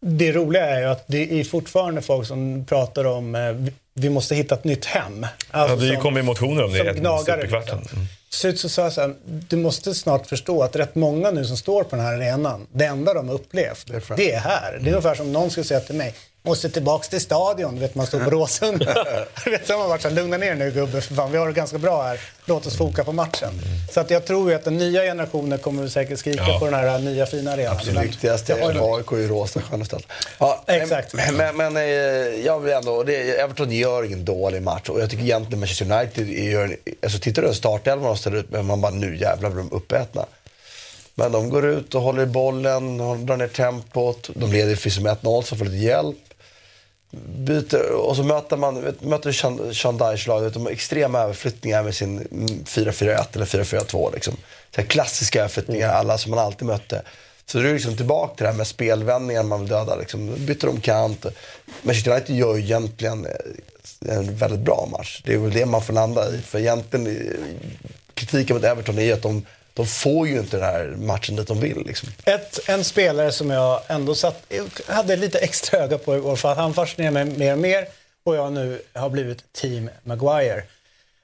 det roliga är ju att det är fortfarande folk som pratar om eh, vi- måste hitta ett nytt hem. Ja, Alltså det som- kommer ju motioner om det som i gnagar i superkvarten. luften. Mm. Till slut så sa jag så här, du måste snart förstå att rätt många nu som står på den här arenan, det enda de har upplevt, är fram. det är här. Det är ungefär som någon skulle säga till mig, måste tillbaks till stadion, vet man står på Råsunda. Vet, man varit så lugna ner nu gubbe, för fan, vi har det ganska bra här, låt oss foka på matchen. Så att jag tror ju att den nya generationen kommer säkert skrika Ja. på den här nya fina arenan. Det Men viktigaste har ju- är AIK i Råsta, Stjärnestad. Ja, Exakt. Men, men, eh, jag vill ändå, det, Everton gör ingen dålig match och jag tycker egentligen Manchester United gör, alltså tittar du startelvan de ställer ut men man bara nu jävlar blir de uppätna. Men de går ut och håller i bollen, drar ner tempot, de leder med 1-0 så får lite hjälp. Byter, och så möter man möter Sean- Sean Dyche lag, vet, de har extrema överflyttningar med sin mm, 4-4-1 eller 4-4-2. Liksom. Så klassiska överflyttningar, alla som man alltid mötte. Så du är liksom tillbaka till det här med spelvändningar man vill döda. Liksom. Byter de kant. Manchester United gör ju egentligen eh, en väldigt bra match. Det är väl det man får landa i. För egentligen, eh, kritiken mot Everton är ju att de, de får ju inte den här matchen dit de vill. Liksom. Ett, en spelare som jag ändå satt, hade lite extra öga på igår för att han fascinerar mig mer och mer och jag nu har blivit team Maguire.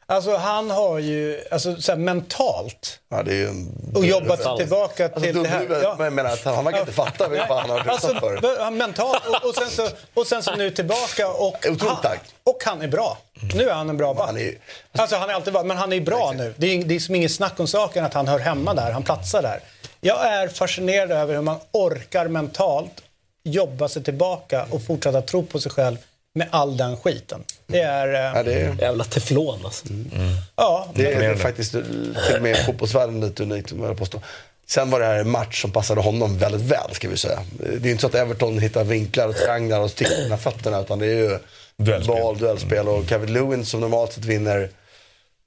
Alltså han har ju, alltså så här, mentalt Ja, det är ju en... och jobbat Alltså, tillbaka Alltså, till det här. men jag menar att han verkar inte fatta vad han har Alltså, för. mentalt och, och, sen så, och sen så nu tillbaka och Otroligt han, tack. och han är bra. Nu är han en bra back. Han är Alltså han är alltid bra, men han är bra nu. Det är, det är som inget snack om saken att han hör hemma där, han platsar där. Jag är fascinerad över hur man orkar mentalt jobba sig tillbaka och fortsätta tro på sig själv med all den skiten. Det är... eh, Ja, det är, Jävla teflon alltså. ja, det är Imponerande. faktiskt till och med fotbollsvärlden lite unikt, om jag påstå. Sen var det här en match som passade honom väldigt väl, ska vi säga. Det är inte så att Everton hittar vinklar och trianglar och sticker med fötterna, utan det är ju Duellspel. boll, duellspel. Och Kevin Lewin som normalt sett vinner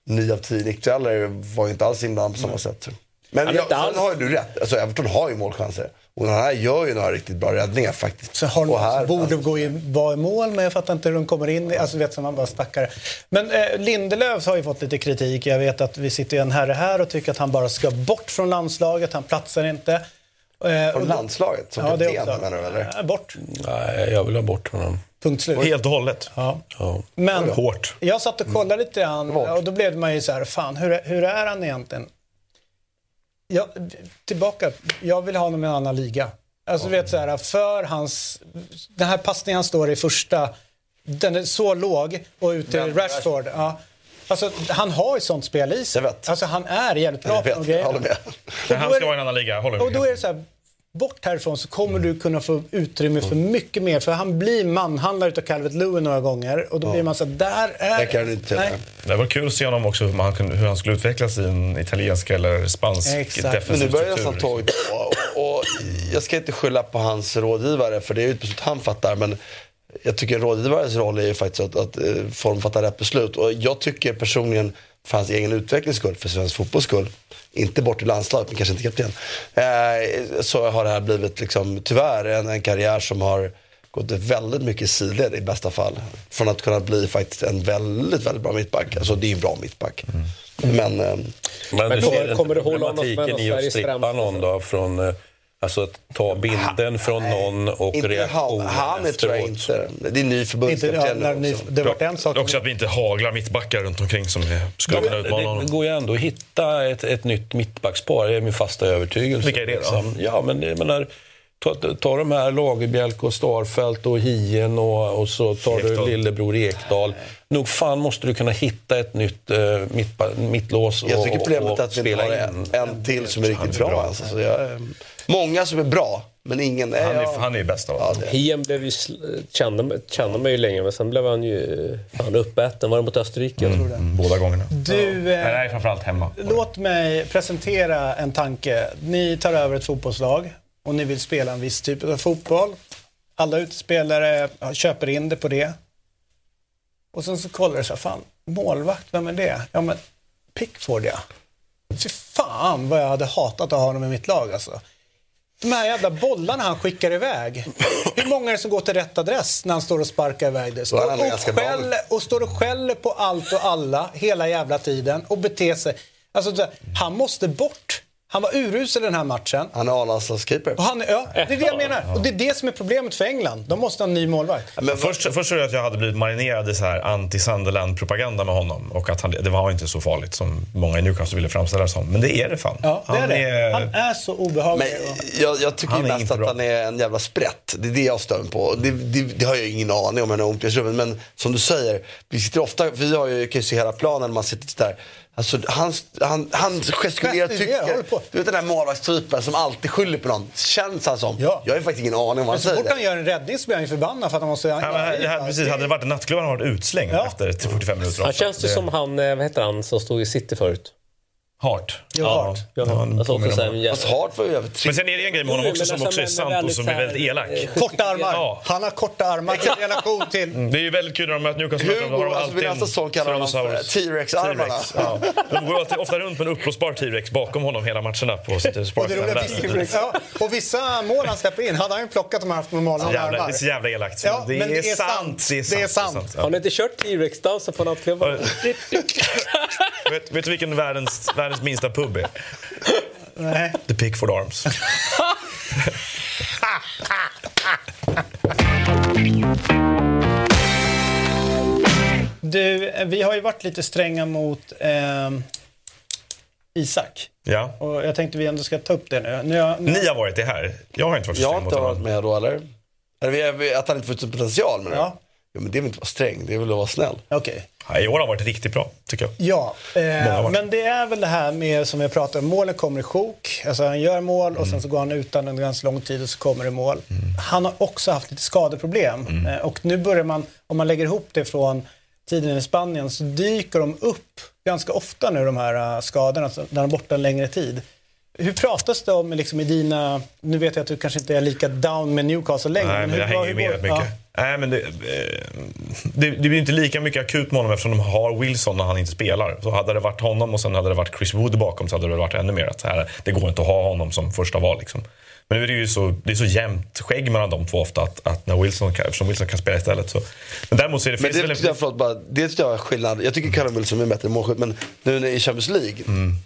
9 av 10 nickdueller var ju inte alls inblandad på samma sätt. Men Han är ja, inte sen har ju du rätt. Alltså, Everton har ju målchanser. Och den här gör ju några riktigt bra räddningar faktiskt. Så har här, borde gå i, vara i mål, men jag fattar inte hur de kommer in. Alltså vet som man bara stackare. Men eh, Lindelöf har ju fått lite kritik. Jag vet att vi sitter en herre här och tycker att han bara ska bort från landslaget. Han platsar inte. Eh, Från landslaget som Ja, det kapten menar du eller? Eh, Bort. Nej, jag vill ha bort honom. Punkt slut. Helt och hållet. Ja. Ja. Men Hårt. jag satt och kollade lite grann och då blev man ju så här, fan hur, är- hur är han egentligen? Jag, tillbaka, jag vill ha honom i en annan liga. Alltså vet så här, för hans, den här passningen han står i första, den är så låg och ut till Vem? Rashford. Ja. Alltså han har ju sånt spel i sig. Alltså han är jävligt bra på de vet, jag grejerna. håller med. Men han ska vara i en annan liga, håller Och då med. är det så här, bort härifrån så kommer du kunna få utrymme för mycket mer. För han blir manhandlad utav Calvert Lewin några gånger och då blir man så där är... Det kan inte Nej. Det var kul att se honom också hur han, kunde- hur han skulle utvecklas i en italiensk eller spansk Exakt. Men defensiv nu börjar nästan tåget och, och jag ska inte skylla på hans rådgivare för det är ju ett beslut han fattar. Men jag tycker en rådgivares roll är ju faktiskt att, att eh, få dem att fatta rätt beslut. Och jag tycker personligen för hans egen utvecklings skull, för svensk fotbolls skull, inte bort i landslaget, men kanske inte kapten. Eh, så har det här blivit liksom, tyvärr en, en karriär som har gått väldigt mycket sidled i bästa fall. Från att kunna bli faktiskt en väldigt, väldigt bra mittback. Alltså det är en bra mittback. Men eh, Men, Men du kommer- ser kommer du hålla honom Sveriges strippa främsta? någon då från... Alltså att ta bilden från någon och inte han, reaktionen han är tror jag efteråt. inte. Det är ny förbundskapten också. det var en sak. Också att vi inte haglar mittbackar runt omkring som skulle kunna utmana Det, det honom. går ju ändå att hitta ett, ett nytt mittbackspar, det är min fasta övertygelse. Vilka är det då? Liksom. Ja, men det, menar, ta, ta de här Lagerbielke och Starfelt och Hien och, och så tar du Ekdal. lillebror Ekdal. Nog fan måste du kunna hitta ett nytt uh, mittba, mittlås och, Jag tycker problemet är att vi inte har en, en till som är riktigt är bra. bra. Alltså. Så jag, eh, många som är bra, men ingen är... Han är, ja, han är bäst av ja, alla. Hien blev ju, sl- kände, kände mig ju länge, men sen blev han ju eh, fan uppäten. Var det mot Österrike? Jag tror det. Mm, Båda gångerna. Du, eh, Nej, nej, framförallt hemma. låt mig presentera en tanke. Ni tar över ett fotbollslag och ni vill spela en viss typ av fotboll. Alla utespelare köper in det på det. Och sen så kollar du så här, fan, målvakt, vem är det? Ja men, Pickford ja. Fy fan vad jag hade hatat att ha honom i mitt lag alltså. De här jävla bollarna han skickar iväg. Hur många är det som går till rätt adress när han står och sparkar iväg det? Står och, skäller, och står och skäller på allt och alla hela jävla tiden och beter sig. Alltså, han måste bort. Han var urusel den här matchen. Han är A-landslagskeeper. Ja, det är det jag menar. Och det är det som är problemet för England. De måste ha en ny målvakt. Men Först, först trodde jag att jag hade blivit marinerad i så här anti-Sunderland-propaganda med honom. Och att han, det var inte så farligt som många i Newcastle ville framställa det som. Men det är det fan. Ja, det är han det. Är, Han är så obehaglig. Men jag, jag tycker Han är mest inte att bra. han är en jävla sprätt. Det är det jag stör på. Det, det, det har jag ingen aning om i omklädningsrummet. Men som du säger, vi sitter ofta, vi har ju, kan ju se hela planen, man sitter där. Alltså, han, han, han gestikulerar tycker. Du vet den där målvaktstypen som alltid skyller på någon. Känns han som. Ja. Jag har ju faktiskt ingen aning om vad han Men så säger. fort han gör en räddning så blir han ju förbannad för att han måste... Ja, men, det här, precis, hade det varit en nattklubb hade han varit utslängd Ja. efter 45 minuter. Han känns ju som han, eh, vad heter han, som stod i City förut. Hart. Ja. Han alltså också jävla- Fast Hart var ju över tre. Men sen är det en grej med honom också som alltså, också är sant och som är väldigt elak. eh, Korta armar. Ja. Han har korta armar i relation till... Det är ju väldigt kul när de möter Newcastle. då har Hugo, de alltså alltid vid nästa en säsong kallar de honom. T-Rex-armarna. Ja. De går alltid, ofta runt med en uppblåsbar T-Rex bakom honom hela matcherna på City Och, Sport. det roliga, vissa, ja, och vissa mål han släpper in hade han ju plockat om han haft normala jävla, det armar. är så jävla elakt. Ja, det, men är sant. Det är sant. Det är sant. Ja. Har ni inte kört T-Rex-dansen på nattklubben? vet, vet du vilken världens, världens minsta pub är? Nej. The Pickford Arms. Du, vi har ju varit lite stränga mot eh, Isak. Ja. Och jag tänkte vi ändå ska ta upp det nu. nu, jag, nu Ni har varit det här. Jag har inte varit så Jag har inte varit med då eller? att han inte får ut sin potential med det? Ja. Ja, men det är väl inte att vara sträng, det är väl att vara snäll. Okej. Ja, I år har han varit riktigt bra, tycker jag. Ja, eh, men det är väl det här med som jag pratade om, målen kommer i sjok. Alltså han gör mål och sen så går han utan en ganska lång tid och så kommer det mål. Han har också haft lite skadeproblem eh, och nu börjar man, om man lägger ihop det från tiden i Spanien så dyker de upp ganska ofta nu de här eh, skadorna, så- när de är borta en längre tid. Hur pratas det om liksom, i dina, nu vet jag att du kanske inte är lika down med Newcastle längre. Nej, men hur, jag hänger hur ju med rätt mycket. Nej, men det, eh, det, det blir inte lika mycket akut med honom eftersom de har Wilson när han inte spelar. Så hade det varit honom och sen hade det varit Chris Wood bakom så hade det varit ännu mer att så här, det går inte att ha honom som första val. Liksom. Men nu är det ju så, det är så jämnt skägg mellan de två ofta att, att när Wilson kan, eftersom Wilson kan spela istället så. Men däremot så är det, Men det väl tycker jag, förlåt, bara, det tycker jag är skillnad. Jag tycker Callum Wilson är bättre målskytt, men nu i Champions League,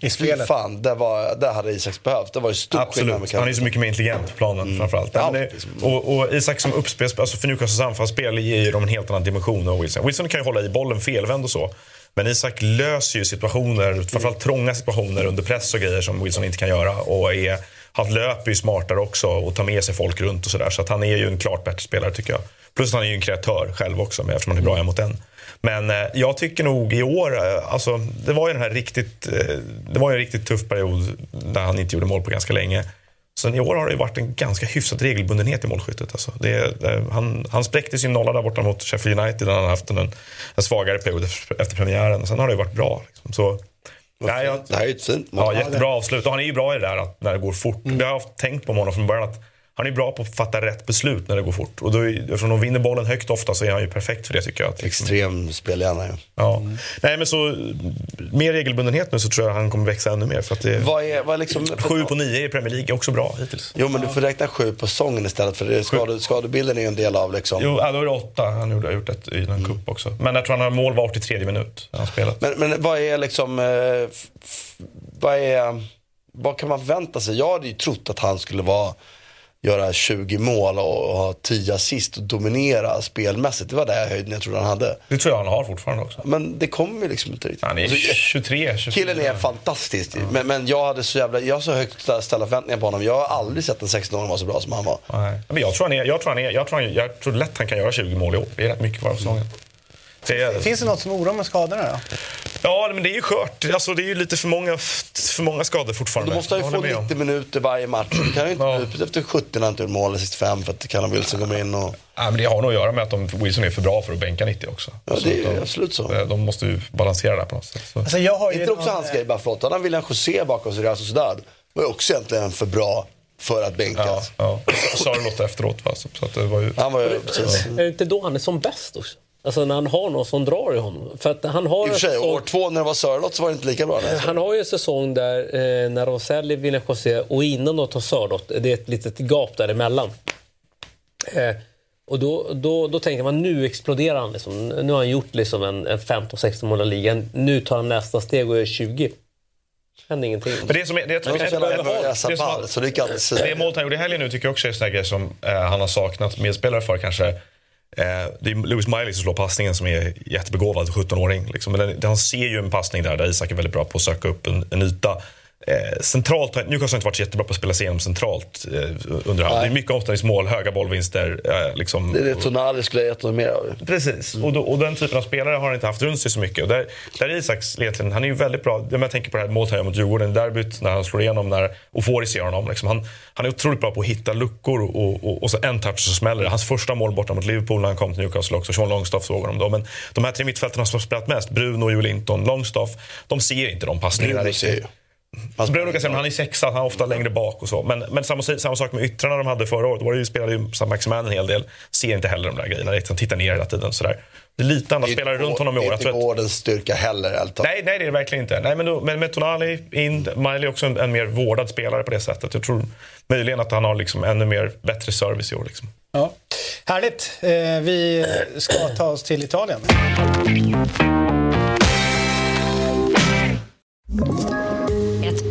I fy spelet. fan, där, var, där hade Isaks behövt. Det var ju stor skillnad med Absolut. Han är så mycket mer intelligent på planen framförallt. Ja, det, och, och Isak som uppspels, alltså för Newcastles anfallsspel ger ju dem en helt annan dimension än Wilson. Wilson kan ju hålla i bollen felvänd och så. Men Isak löser ju situationer, framförallt trånga situationer under press och grejer som Wilson inte kan göra. Och är, han löper ju smartare också och tar med sig folk runt och sådär. Så att han är ju en klart bättre spelare tycker jag. Plus att han är ju en kreatör själv också eftersom han är bra en mot en. Men eh, jag tycker nog i år, eh, alltså, det var ju den här riktigt, eh, det var ju en riktigt tuff period där han inte gjorde mål på ganska länge. Sen i år har det ju varit en ganska hyfsad regelbundenhet i målskyttet. Alltså. Det, eh, han, han spräckte sin nolla där borta mot Sheffield United när han haft en, en svagare period efter, efter premiären. Sen har det ju varit bra. Liksom. Så, nej, jag, Det här är ett fint ja, jättebra avslut. Och han är ju bra i det där att, när det går fort. Mm. Det har jag haft tänkt på honom från början. Att han är bra på att fatta rätt beslut när det går fort. Och då, eftersom de vinner bollen högt ofta så är han ju perfekt för det tycker jag. Extrem spelhjärna ju. ja. Nej, men så, med regelbundenhet nu så tror jag han kommer växa ännu mer. För att det, Vad är, vad är liksom... Sju på nio i Premier League är också bra hittills. Jo men du får räkna sju på säsongen istället för skade, skadebilden är ju en del av liksom. Jo, ja, då är det åtta. Han gjorde- har gjort ett i en cup också. Men jag tror han har mål var 83 minut. Han spelat. Men, men vad är liksom, eh, vad är, vad kan man förvänta sig? Jag hade ju trott att han skulle vara, göra 20 mål och ha 10 assist och dominera spelmässigt. Det var där höjden jag trodde han hade. Det tror jag han har fortfarande också. Men det kommer ju liksom inte riktigt. Han är Alltså, 23, 24. Killen är fantastisk. Men, men jag hade så jävla, jag har så högt ställa förväntningar på honom. Jag har aldrig sett en 16-åring vara så bra som han var. Nej. Men jag tror, han är, jag, tror han är, jag, tror han, jag tror lätt han kan göra 20 mål i år. Det är rätt mycket kvar av säsongen. Det Finns det något som oroar med skadorna då? ja, men det är ju skört. Alltså, det är ju lite för många, för många skador fortfarande. Du måste ju få med om. 90 minuter varje match. Du kan ju inte Ja. efter 70 när inte mål eller 65 för att Callum Wilson kommer in och... Ja, men det har nog att göra med att de, Wilson är för bra för att bänka 90 också. Ja, det är de, absolut så. De måste ju balansera det här på något sätt. Så. Alltså jag har ju Inte också hans grej bara förlåt. Han har William José bakom sig i Real Sociedad. Var ju också egentligen för bra för att Ja, bänkas. ja. Sa det låter efteråt. Va? Så, så att det var ju... Han var ju precis. Är det inte då han är som bäst också? Alltså när han har någon som drar i honom. För att han har I och för sig, en år säsong, två när det var Sörlott så var det inte lika bra. Nej. han har ju en säsong där eh, när de säljer William José och innan de tar Sörlott, det är ett litet gap däremellan. Eh, och då, då, då tänker man nu exploderar han. Liksom. Nu har han gjort liksom en, en 15-16 mål ligan. Nu tar han nästa steg och är 20. hände ingenting. Men det som är, det, jag tror- det, så det kan aldrig säga. det målet han gjorde i helgen nu tycker jag också är en sån här grej som eh, han har saknat medspelare för kanske. Eh, det är Lewis Miley som slår passningen som är jättebegåvad 17-åring. Liksom. Men den, han ser ju en passning där, där Isak är väldigt bra på att söka upp en, en yta. Eh, centralt, har- Newcastle har inte varit så jättebra på att spela sig igenom centralt eh, under. Det är mycket omställningsmål, höga bollvinster. Eh, liksom. Det är det Tonali skulle ha gett honom mer av. Precis, och, då, och den typen av spelare har han inte haft runt sig så mycket. Och där, där är Isaks egentligen, han är ju väldigt bra. Jag tänker på det här målet gör mot Djurgården i derbyt när han slår igenom när Ofori ser honom. Liksom. Han, han är otroligt bra på att hitta luckor och, och, och så en touch så smäller det. Hans första mål borta mot Liverpool när han kom till Newcastle också. Sean Longstaff såg honom då. Men de här tre mittfältarna som har spelat mest, Bruno, Joel Linton, Longstaff, de ser inte de passningarna riktigt. Alltså säga, men han är sexa, han är ofta längre bak och så. Men, men samma, samma sak med yttrarna de hade förra året. Då var det ju, spelade ju Sam Maximan en hel del. Ser inte heller de där grejerna. Han tittar ner hela tiden. Sådär. Det är lite andra spelare runt honom i år. Det är inte gårdens styrka heller. talat. nej, nej, det är det verkligen inte. Nej, men, då, men med Tonali in, Miley är också en, en mer vårdad spelare på det sättet. Jag tror möjligen att han har liksom ännu mer bättre service i år. Liksom. Ja. Härligt. Eh, vi ska ta oss till Italien.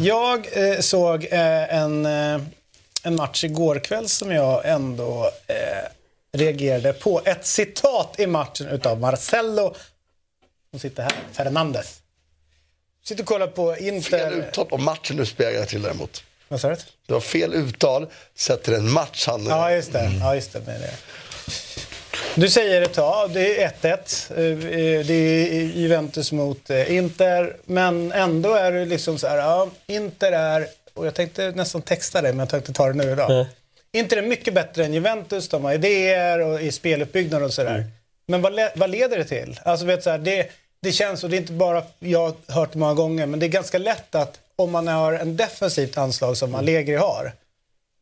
Jag eh, såg eh, en, eh, en match igår kväll som jag ändå eh, reagerade på. Ett citat i matchen utav Marcelo, som sitter här, Fernandes. Sitter och kollar på Fel Inter... uttal på matchen du speglar till däremot. Vad sa du? Det var fel uttal sett till en match han... Ja, just det. Ja, just det, med det. Du säger ett tag, det är 1-1. Eh, Det är Juventus mot eh, Inter. Men ändå är det liksom så här, ja, Inter är, och jag tänkte nästan texta det, men jag tänkte ta det nu idag. Inter är mycket bättre än Juventus, de har idéer och i speluppbyggnad och sådär. Men vad, vad leder det till? Alltså vet så här, det, det känns, och det är inte bara jag har hört det många gånger, men det är ganska lätt att om man har en defensivt anslag som Allegri har,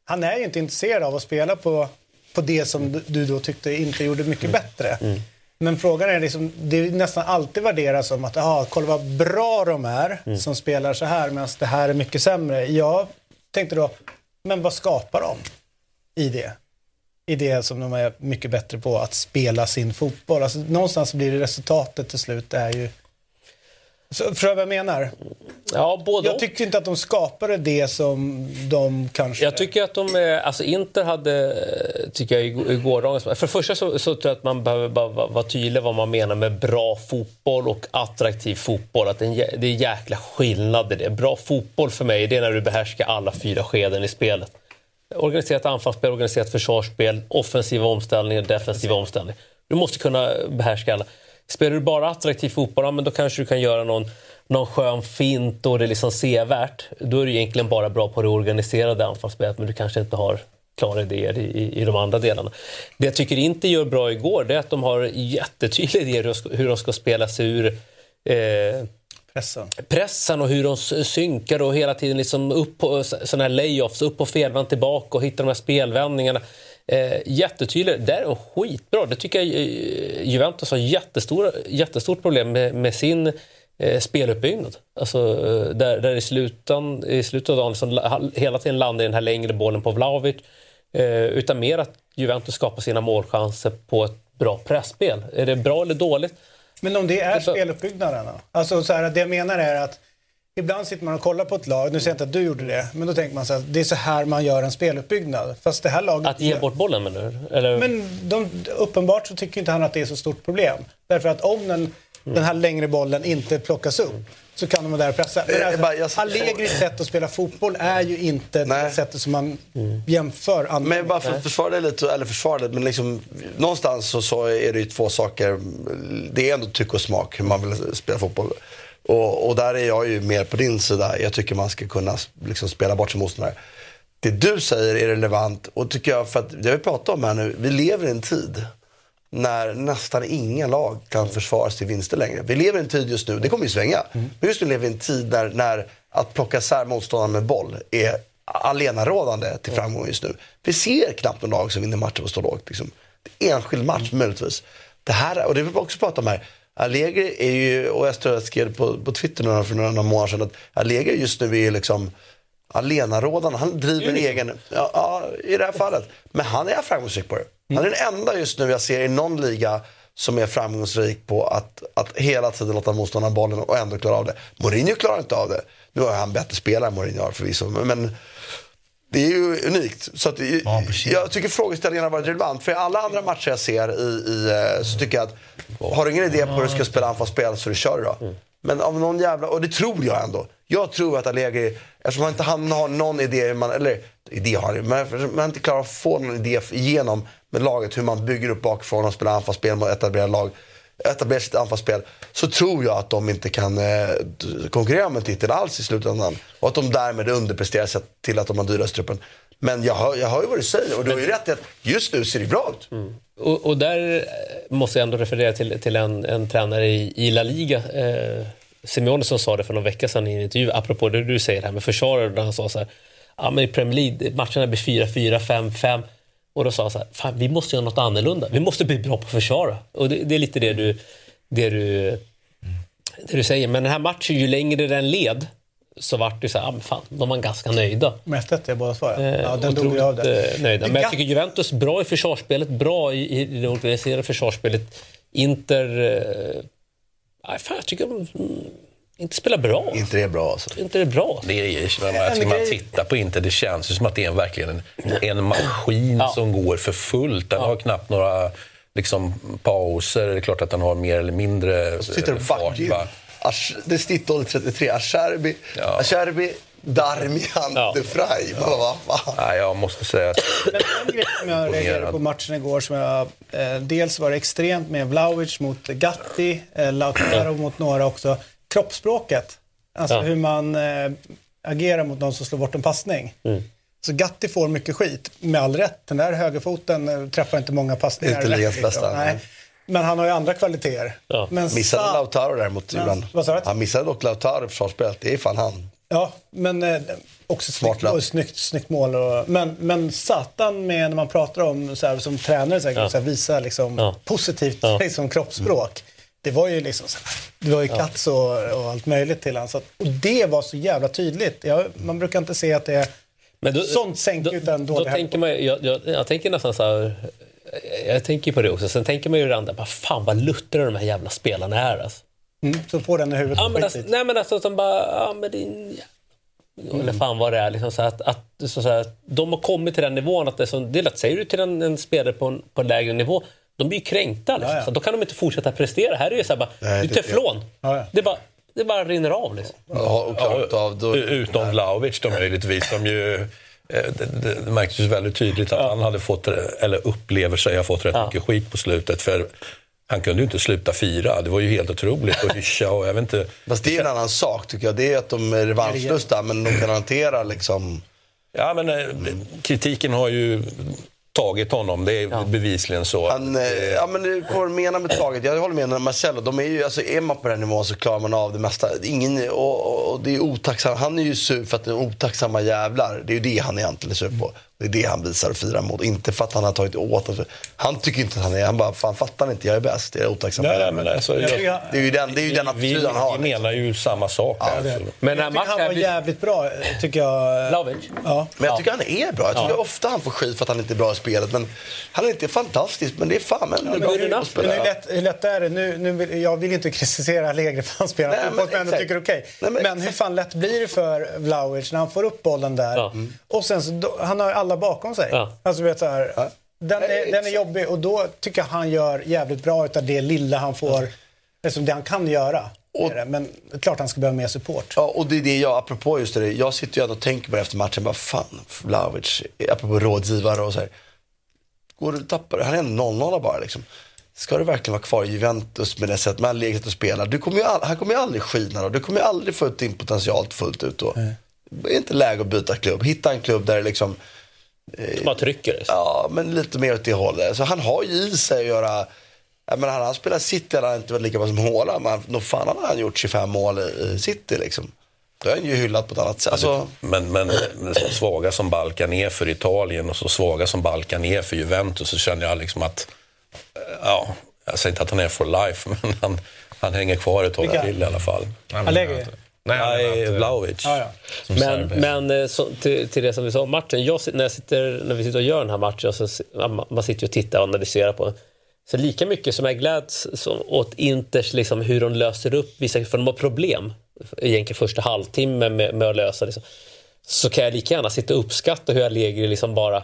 han är ju inte intresserad av att spela på, på det som du- då tyckte inte gjorde mycket bättre. Men frågan är liksom, det nästan alltid värderas som att, aha, kolla vad bra de är som spelar så här medan det här är mycket sämre. Jag tänkte då, men vad skapar de i det? I det som de är mycket bättre på, att spela sin fotboll. Alltså, någonstans blir det resultatet till slut är ju... Så, förstår du vad jag menar? Ja, både Jag tyckte inte att de skapade det som de kanske... Jag tycker att de, alltså Inter hade, tycker jag, i- gårdagens För det första så, så tror jag att man behöver bara vara tydlig vad man menar med bra fotboll och attraktiv fotboll. Att det, är en, jä- det är jäkla skillnad i det. Bra fotboll för mig, det är när du behärskar alla fyra skeden i spelet. Organiserat anfallsspel, organiserat försvarsspel, offensiva omställningar, defensiva omställningar. Du måste kunna behärska alla. Spelar du bara attraktiv fotboll, ja, men då kanske du kan göra någon, någon skön fint och det är liksom sevärt. Då är du egentligen bara bra på det organiserade anfallsspelet, men du kanske inte har klara idéer i, i, i de andra delarna. Det jag tycker inte gör bra igår, det är att de har jättetydliga idéer hur de ska, spela sig ur eh, Pressen. pressen och hur de synkar och hela tiden liksom upp på sådana här layoffs, upp på felvänd tillbaka och hitta de här spelvändningarna. Eh, jättetydligt. Det är skitbra. Det tycker jag eh, Juventus har jättestora, jättestort problem med, med sin eh, speluppbyggnad. Alltså, eh, där, där i, slutan, i slutet av dagen liksom, la- hela tiden landar den här längre bollen på Vlahovic. Eh, utan mer att Juventus skapar sina målchanser på ett bra pressspel. Är det bra eller dåligt? Men om det är speluppbyggnaden då? Alltså så här, det jag menar är att ibland sitter man och kollar på ett lag, nu säger jag inte att du gjorde det, men då tänker man så här, det är så här man gör en speluppbyggnad. Fast det här laget... Att ge bort bollen menar du? Eller? Men de, uppenbart så tycker inte han att det är så stort problem. Därför att om den, den här längre bollen inte plockas upp så kan de vara där och pressa. Men Jag- alltså, jag bara- jag- Allegris sätt att spela fotboll är ju inte det Nej. sättet som man jämför andra Men bara för att försvara det lite, eller försvara det, men liksom, någonstans så, så är det ju två saker. Det är ändå tycke och smak hur man vill spela fotboll. Och, och där är jag ju mer på din sida. Jag tycker man ska kunna liksom, spela bort sin motståndare. Det du säger är relevant och tycker jag, för att det vi pratat om här nu, vi lever i en tid när nästan inga lag kan försvara sig till vinster längre. Vi lever i en tid just nu, det kommer ju svänga, men just nu lever vi i en tid när, när att plocka isär motståndaren med boll är allenarådande till framgång just nu. Vi ser knappt någon lag som vinner matcher på stå lågt. Liksom. Enskild match möjligtvis. Det här, och det vill vi också prata om här. Allegri är ju, och jag skrev på, på Twitter några, för några månader sedan, att Allegri just nu är liksom allenarådande. Han driver en egen, ja, ja, i det här fallet. Men han är framgångsrik på det. Han är den enda just nu jag ser i någon liga som är framgångsrik på att, att hela tiden låta motståndaren bollen och ändå klara av det. Mourinho klarar inte av det. Nu har han bättre spelare än Mourinho har förvisso, men det är ju unikt. Så att, jag tycker frågeställningen har varit relevant. För i alla andra matcher jag ser i, i, eh, så tycker jag att har du ingen idé på hur du ska spela anfallsspel så du kör då. Men av någon jävla, och det tror jag ändå. Jag tror att Allegri, eftersom han inte han har någon idé, hur man, eller idé har han men han inte klarar att få någon idé igenom med laget hur man bygger upp bakifrån och spelar anfallsspel mot etablerade lag etablera sitt anfallsspel så tror jag att de inte kan eh, konkurrera om en titel alls i slutändan. Och att de därmed underpresterar sett till att de har dyraste truppen. Men jag hör, jag hör ju vad du säger och du har ju rätt i att just nu ser det bra ut. Mm. Och, och, där måste jag ändå referera till, till en, en tränare i, i La Liga. Eh, Simeone som sa det för någon vecka sedan i en intervju, apropå det du säger här med försvarare, han sa så här, ja men i Premier League, matcherna blir 4-4, 5-5. Och då sa han så här, fan vi måste göra något annorlunda. Vi måste bli bra på att försvara. Och det, det är lite det du, det, du, det du säger. Men den här matchen, ju längre den led, så vart det så här, ah, fan, de var ganska nöjda. Med 1 jag båda svarade. Eh, Ja, den ju av det. eh, nöjda. Men jag tycker Juventus bra i försvarsspelet, bra i, i det organiserade försvarsspelet. Inter... Eh, nej, fan, jag tycker de mm, inte spelar bra. Inte det är bra alltså. Inte det är bra. Det är, men jag tycker man tittar på Inter, det känns ju som att det är verkligen en, en maskin Ja. som går för fullt. Den har knappt några liksom, pauser. Det är klart att den har mer eller mindre fart. va? Det är snittålder 33. Acerbi, Ja. Acerbi Darmian Ja. de Frey. Fan. Nej, jag måste säga att Men en grej som jag reagerade på matchen igår, som jag, eh, dels var det extremt med Vlahovic mot Gatti, eh, Lautaro mot några också. Kroppsspråket. Alltså Ja. hur man eh, agerar mot någon som slår bort en passning. Mm. Så Gatti får mycket skit, med all rätt. Den där högerfoten eh, träffar inte många passningar. Inte ligans bästa, Nej. Men han har ju andra kvaliteter. Ja. Men Missade Sa- Lautaro däremot Men, ibland. vad sa du? Han missade dock Lautaro i försvarsspelet. Det är fan han. Ja, men eh, också Smart snyggt, och snyggt, snyggt mål. Och, men, men satan med när man pratar om, så här, som tränare, så här, Ja. så här, visa liksom, Ja. positivt Ja. liksom, kroppsspråk. Det var ju liksom så här, det var ju kats och, och allt möjligt till honom. Och det var så jävla tydligt. Jag, man brukar inte se att det är... Men då, Sånt sänker ju då, den då dåliga tänker man, jag, jag, jag tänker nästan så här, jag tänker på det också. Sen tänker man ju det andra, bara, fan vad luttrade de här jävla spelarna är. Alltså. Mm, så får den i huvudet. Ja, men alltså, nej men alltså att de bara, ja men din Mm. Eller fan vad det är. Liksom så att, att, så så här, de har kommit till den nivån att det är, så, det är lätt, säger du till en, en spelare på en, på en lägre nivå, de blir ju kränkta. Liksom. Ja, ja. Så då kan de inte fortsätta prestera. Här är det så här bara, Nej, du det- teflon. Ja, ja. Det, bara, det bara rinner av. Liksom. Ja, och av. Då, Utom Vlahovic då möjligtvis, som ju... eh, Det, det, det märktes ju väldigt tydligt att han hade fått, eller upplever sig ha fått rätt Ja. mycket skit på slutet. För han kunde ju inte sluta fira. Det var ju helt otroligt. Och hyscha och jag vet inte... Fast det är en annan sak tycker jag. Det är att de är revanschlusta men de kan hantera liksom... Ja, men eh, kritiken har ju tagit honom. Det är bevisligen så. Han, eh, ja, men det att mena med taget. Jag håller med med Marcello. De är, ju, alltså, är man på den nivån så klarar man av det mesta. Ingen, och, och, och det är otacksam. Han är ju sur för att det är otacksamma jävlar. Det är ju det han egentligen är sur på. Det är det han visar och firar mot. Inte för att han har tagit åt. Han tycker inte att han är... Han bara, fan fattar ni inte, jag är bäst. Jag är otacksamma Nej, men alltså, Jag Det är ju den, det är ju den vi, attityd han har. liksom. vi menar ju samma sak här. det- så. Men jag tycker han var jävligt bra, tycker jag. Vlahovic? Ja. Men jag tycker han är bra. Jag tycker ofta han får skit för att han inte är bra i spelet. Men han är inte fantastisk, men det är fan en Men bra hur, men fotbollsspelare. hur, lätt, hur lätt är det? Nu, nu vill, jag vill inte kritisera Allegri för han spelar Nej, fotboll, men tycker okej. Nej, men Men, hur fan lätt blir det för Vlahovic när han får upp bollen där? Ja. Och sen så, då, han har ju alla bakom sig. Ja. Alltså, vet, så här, den, Nej, är, den är jobbig och då tycker jag han gör jävligt bra utav det lilla han får. Liksom det han kan göra. Och- det. Men det är klart han ska behöva mer support. Ja, och det är det jag, apropå just det, jag sitter ju ändå och tänker på det efter matchen, bara fan, Vlahovic, apropå rådgivare och så här. Går du tappar han är en 0-0 bara liksom. Ska du verkligen vara kvar i Juventus med det sätt med läget att spela? Du kommer ju all, han kommer ju aldrig skina då. Du kommer ju aldrig få ut din potential fullt ut då. Det är inte läge att byta klubb. Hitta en klubb där det liksom Som bara trycker. Liksom. Ja, men lite mer åt det hållet. Så han har ju i sig att göra... Menar, hade han spelat City hade han inte varit lika bra som Haaland. Men nog fan hade han gjort 25 mål i City liksom. Då är han ju hyllad på ett annat sätt. Alltså, Men, men, men så svaga som Balkan är för Italien och så svaga som Balkan är för Juventus så känner jag liksom att, ja, jag säger inte att han är for life, men han, han hänger kvar ett tag till i alla fall. Allegri? Nej, Nej, eh, Vlahovic. Ja, ja. Men, men eh, så, till, till det som vi sa om matchen. Jag, när, jag sitter, när vi sitter och gör den här matchen, så, man sitter och tittar och analyserar på den. Så lika mycket som jag gläds som, åt Inters, liksom, hur de löser upp vissa, för de har problem egentligen första halvtimmen med, med att lösa liksom. Så kan jag lika gärna sitta och uppskatta hur Allegri liksom bara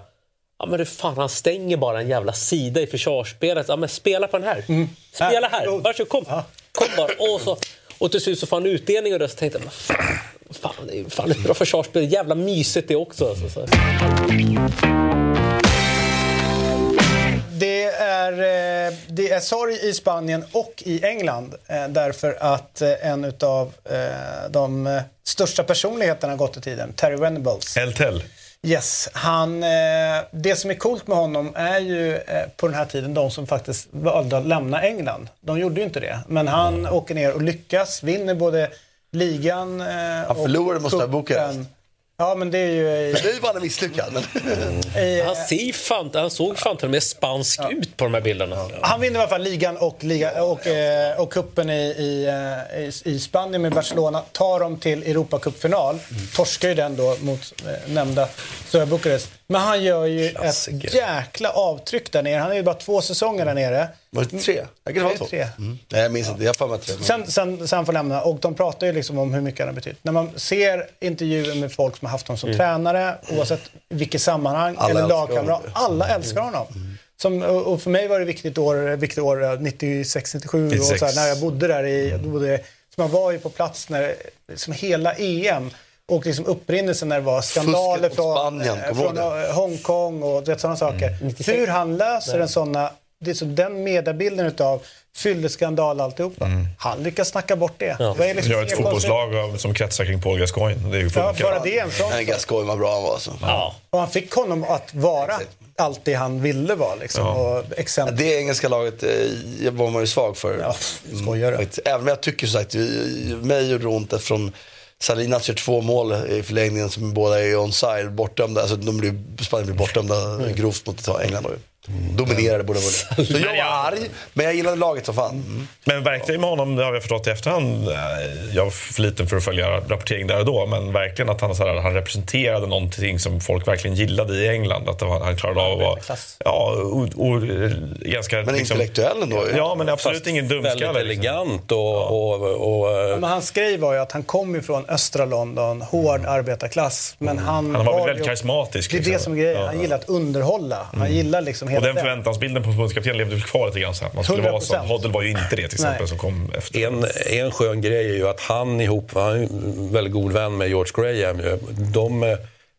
Ja men det fan, han stänger bara en jävla sida i försvarsspelet. Ja men spela på den här. Spela här. Ja, Varsågod, kom. Kom bara. Och, så, och till slut så får han utdelning och då så tänkte jag, fan, det är fan ett bra försvarsspel. Jävla mysigt det också. Alltså, så. Det är, eh, det är sorg i Spanien och i England eh, därför att eh, en av de största personligheterna gått i tiden, Terry Venables. Eltel. Yes, han, eh, det som är coolt med honom är ju eh, på den här tiden de som faktiskt valde att lämna England. De gjorde ju inte det. Men han åker ner och lyckas, vinner både ligan eh, Han förlorade mot. Bukarest. Ja, men det är ju det är ju bara misslyckad. Men... i, Han, ser fan, han såg fan till och med spansk ut på de här bilderna. Han vinner i alla fall ligan och, liga, och, eh, och kuppen i, i, eh, i, i Spanien med Barcelona. Tar dem till Europacupfinal. Torskar ju den då mot eh, nämnda Stora Bukarest. Men han gör ju ett jäkla avtryck där nere. Han är ju bara två säsonger där nere. Var det tre? Jag kan är två. tre. Mm. Nej, jag minns inte. Jag har tre. Sen, sen, sen får lämna. Och de pratar ju liksom om hur mycket han har betytt. När man ser intervjuer med folk som har haft honom som tränare, oavsett vilket sammanhang, Alla eller lagkamrat. Alla älskar honom. Som, och för mig var det viktigt år, viktigt år eh, 96, 97 och 96. så här, när jag bodde där i, jag bodde, så man var ju på plats när, liksom hela EM och liksom upprinnelsen när det var skandaler från, Spanien, från Hongkong och vet, sådana saker. Hur han löser en sådana, det är så den mediebilden utav fylleskandal alltihopa. Han lyckas snacka bort det. Ja. det är liksom Gör ett fotbollslag av, som kretsar kring Paul Gascoigne. Det är ju Ja, bara det är en sån Gascoigne var bra han var alltså. Ja. Och han fick honom att vara allt det han ville vara. Liksom. Och exempel. Det engelska laget eh, var man ju svag för. Ja, skojar du? Faktiskt. Även om jag tycker som sagt, mig gjorde det ont eftersom Salinas gör två mål i förlängningen som båda är onside, bortdömda. Alltså de blir, Spanien blir bortdömda grovt mot England. Då. Dominerade båda båda. Så jag var arg, men jag gillade laget som fan. Mm. Men verkligen med honom, det har vi förstått i efterhand, eh, jag var för liten för att följa rapportering där och då, men verkligen att han, så här, han representerade någonting som folk verkligen gillade i England. Att det var, han klarade av att vara ja, och, och, ganska... Men liksom, intellektuell ändå. Ja, men absolut Fast ingen Väldigt dumskalle. Liksom. elegant och... och, och eh, Men hans grej var ju att han kom ifrån östra London, hård arbetarklass. Men han, Mm. Han var väl ju- väldigt karismatisk. Det är det liksom. som är grejen. Ja, Han ja. gillar att underhålla. Han gillar liksom Och hela den det. förväntansbilden på förbundskapten levde väl kvar lite grann. Så man skulle vara som 100%. Hoddle var ju inte det till exempel Nej. som kom efter. En, en skön grej är ju att han ihop, han är en väldigt god vän med George Graham. ju. De,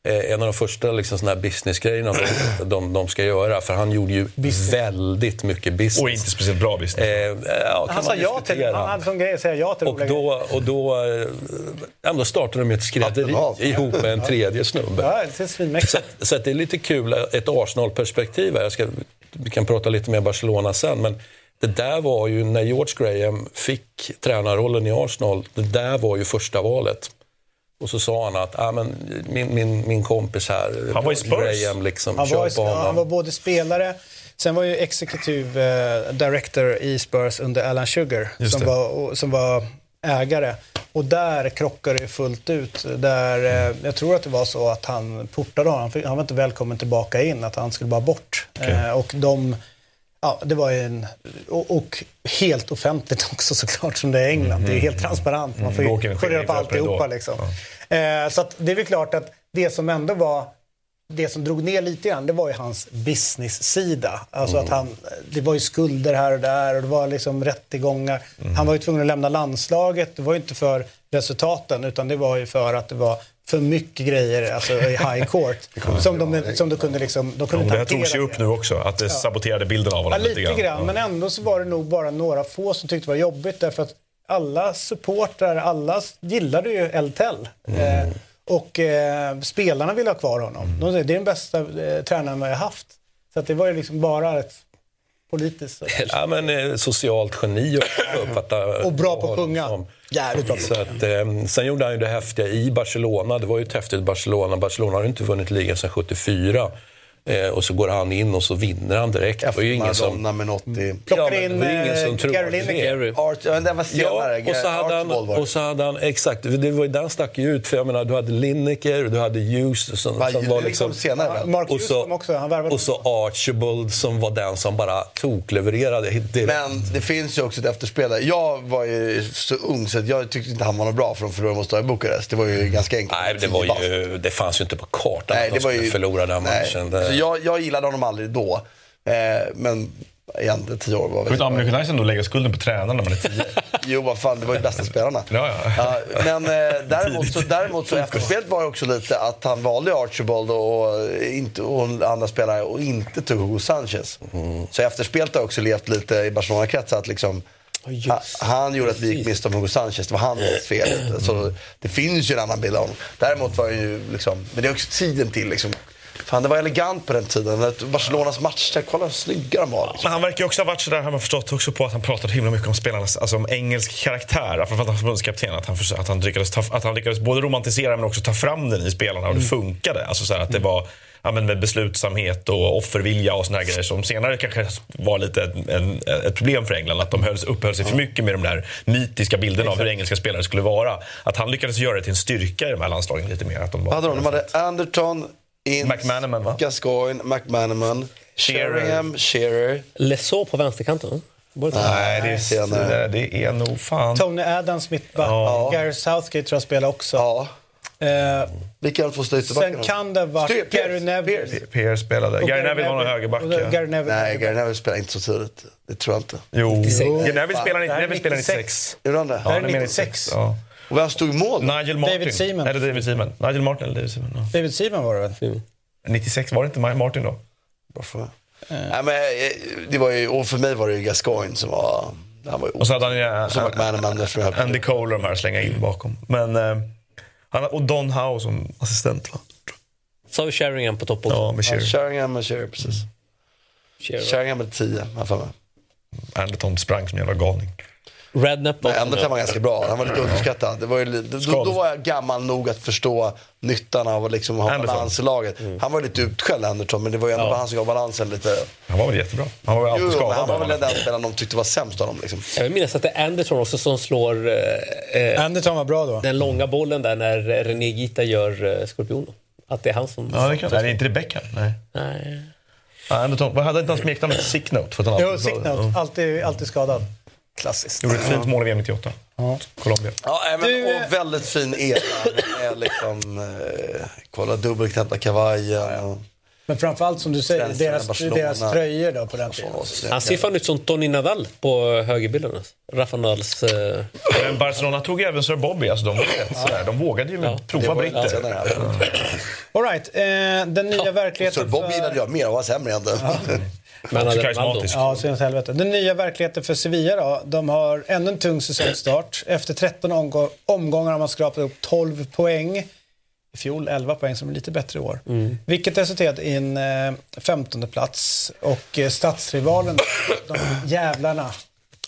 en av de första liksom, såna här businessgrejerna de, de, de ska göra, för han gjorde ju väldigt mycket business. Och inte speciellt bra business. Eh, ja, kan Han sa ja till, han hade som grej att säga ja till Och då, och då, eh, ja, då startade de ett skrädderi ihop med en tredje snubbe. Ja, det. Så, så att det är lite kul, ett Arsenal-perspektiv här. Jag ska, vi kan prata lite mer Barcelona sen, men det där var ju när George Graham fick tränarrollen i Arsenal, det där var ju första valet. Och så sa han att ah, men, min, min, min kompis här, Han var i Spurs. Graham, liksom, Han kör var, på ja, han var både spelare, sen var ju executive eh, director i Spurs under Alan Sugar som var, som var ägare. Och där krockade det fullt ut. Där, eh, jag tror att det var så att han portade honom. Han var inte välkommen tillbaka in, att han skulle bara bort. Eh, och de, ja, det var ju en, och, och helt offentligt också såklart som det är i England. Det är helt transparent. Man får Då åker ju en få reda på alltihopa. Liksom. Eh, så det är väl klart att det som ändå var det som drog ner lite grann, det var ju hans business-sida. Alltså att han, det var ju skulder här och där och det var liksom rättegångar. Han var ju tvungen att lämna landslaget. Det var ju inte för resultaten utan det var ju för att det var för mycket grejer alltså i high court. som, de, som de kunde liksom, de kunde Och det här inte tog sig hantera upp nu också, att det saboterade bilden av Ja, honom lite grann. Men ändå så var det nog bara några få som tyckte det var jobbigt därför att alla supportrar, alla gillade ju Eltel. Eh, Och eh, spelarna vill ha kvar honom. De säger det är den bästa eh, tränaren vi har haft. Så att det var ju liksom bara ett politiskt... Ja, men eh, socialt geni och uppfatta Och bra på att sjunga. som. Jävligt bra på Så att, eh, sen gjorde han ju det häftiga i Barcelona. Det var ju ett häftigt Barcelona. Barcelona har ju inte vunnit ligan sedan 74. Eh, och så går han in och så vinner han direkt. Det var ju ingen som... Maradona med 80. Plockar men in det eh, som det. Lineker. Gary. Art, ja, den var senare. Ja, och så, hade han, det. och så hade han, exakt, det var ju den stack ju ut. För jag menar, du hade Lineker, du hade Hughes som, Va, som det var kom liksom... senare väl? Mark Och så, också. Han värvade och så Archibald som var den som bara toklevererade. direkt. Men det finns ju också ett efterspel där. Jag var ju så ung så jag tyckte inte han var något bra för de förlorade mot i Bukarest. Det var ju ganska enkelt. Nej, det, var ju, det fanns ju inte på kartan Nej, att det de var skulle ju... förlora den matchen. Det, Så jag, jag gillade honom aldrig då. Eh, men egentligen tio år var väl... American Tyson då lägga skulden på tränaren när man är tio? Jo, vad fan, det var ju bästa spelarna. Ja, ja. men eh, däremot, så, däremot så efterspelet var ju också lite att han valde Archibald och, inte, och andra spelare och inte tog Hugo Sanchez. Så efterspelet har också levt lite i Barcelona-kretsar att liksom just ha, han gjorde att vi gick miste om Hugo Sanchez. Det var hans fel. Så det finns ju en annan bild av honom. Däremot var det ju liksom, men det är också tiden till liksom. Fan, det var elegant på den tiden. Barcelonas matcher, kolla hur snygga de var. Liksom. Han verkar också ha varit sådär, har man förstått också på att han pratade himla mycket om spelarnas, alltså om engelsk karaktär. Framförallt hans förbundskapten. Att han, att, han lyckades ta, att han lyckades både romantisera men också ta fram den i spelarna och det funkade. Alltså så att det var ja, men med beslutsamhet och offervilja och såna här grejer som senare kanske var lite en, en, ett problem för England. Att de hölls, uppehöll sig för mycket med de där mytiska bilderna av hur engelska spelare skulle vara. Att han lyckades göra det till en styrka i de här landslagen lite mer. Att de var, hade de? De hade Anderton, Ince, McManaman, va? Gascoigne, McManaman, Sheringham, Shearer. Lesaux på vänsterkanten? Det? Nej, det är, senare. det är nog fan... Tony Adams mittback. Ja. Gary Southgate tror jag spelar också. Ja. Eh, Vilka är de två sen kan det vara Gary Neville. Pierce. Spelade. Gary Neville var nog högerback. och ja. Gary Neville. Nej, Gary Neville spelar inte så tidigt. Det tror jag inte. Jo. 96. Gary Neville spelar, Det här är Neville spelar 96. 96. Gjorde han det? Det här är han är med 96. Ja. Och vem stod i mål? Nigel Martin. David Seaman. Eller David Seaman. Nigel Martin eller David Seaman. Ja. David Seaman var det väl? 96, var det inte Martin då? Varför? Nej, men, eh, det var ju, och för mig var det ju Gascoigne som var... Han var ju Och så hade han ju höll på. Andy Cole och de här slänga in bakom. Men, eh, han, och Don Howe som assistent. Va? Så har vi Sheringham på topp också. Ja, med Ja, Shearer. Sheringham och Shearer, precis. Sheringham. Sheringham med 10, har jag för mig. Anderton sprang som en jävla galning. Redknapp Men också. Anderton var ganska bra. Han var lite underskattad. Det var ju, lite- då, då var jag gammal nog att förstå nyttan av att liksom ha Anderson. balans i laget. Han var lite utskälld, Anderton, men det var ju ändå bara han som gav balansen lite. Han var väl jättebra. Han var väl alltid jo, skadad. han var väl men- den spelaren de tyckte var sämst av dem. Liksom. Jag vill minnas att det är Anderton också som slår eh, eh, Anderton var bra då. den långa bollen där när René Gita gör eh, Skorpionen. Att det är han som... Ja, det kan Nej, det är inte det Beckham. Nej. Nej. Ja, Anderton, vad hade inte han smeknamnet Sick Note? För att han Jo, Sicknote. Alltid, alltid skadad. Klassiskt. Gjorde ett fint mål i VM 98. Colombia. Ja, men, Du, och väldigt fin era. med liksom, eh, kolla dubbelknappta kavajen. och- Men framförallt som du säger, deras, deras tröjor då på den tiden. Han ser fan ut som Tony Nadal på högerbilden. alltså. Rafa Nadals... Eh, Men Barcelona tog även Sir Bobby. Alltså, de, var rätt sådär. de vågade ju Ja. prova britter. Senare här. All right, eh, den nya Så verkligheten Bob gillade jag mer och var sämre egentligen. men Också hade Ronaldo. karismatisk. Ja, så helvete. Den nya verkligheten för Sevilla då. De har ännu en tung säsongstart. Efter 13 omgå- omgångar har man skrapat upp 12 poäng. I fjol 11 poäng som är lite bättre i år. Vilket resulterat i en eh, 15 plats och eh, stadsrivalen, de jävlarna,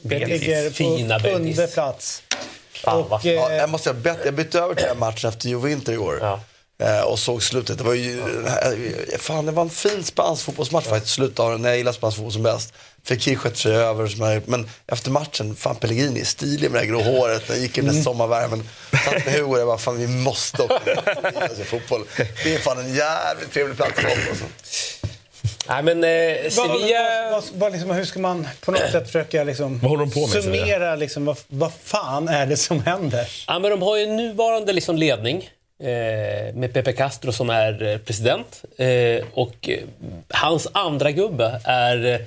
Betis. ligger på Betis. plats. Fan, Och, Ja, eh, jag, måste, jag, bet, jag bytte över till den matchen efter Juve Inter i år. Ja. Eh, och såg slutet. Det var ju, fan det var en fin spansk fotbollsmatch faktiskt. Slutet av den, när jag gillar spansk fotboll som bäst. Fekir sköt sig över. Men efter matchen, fan Pellegrini, stilig med det grå håret. När jag gick i den där sommarvärmen. Satt med Hugo och jag bara, fan vi måste åka till fotboll. Det är fan en jävligt trevlig plats att. Alltså. Nej, men eh, vad, Sevilla... vad, vad, liksom, hur ska man på något sätt försöka liksom, Vad håller de på med, summera liksom, vad, vad fan är det som händer? Ja, men de har ju nuvarande liksom ledning Eh, med Pepe Castro som är eh, president. Eh, och hans andra gubbe är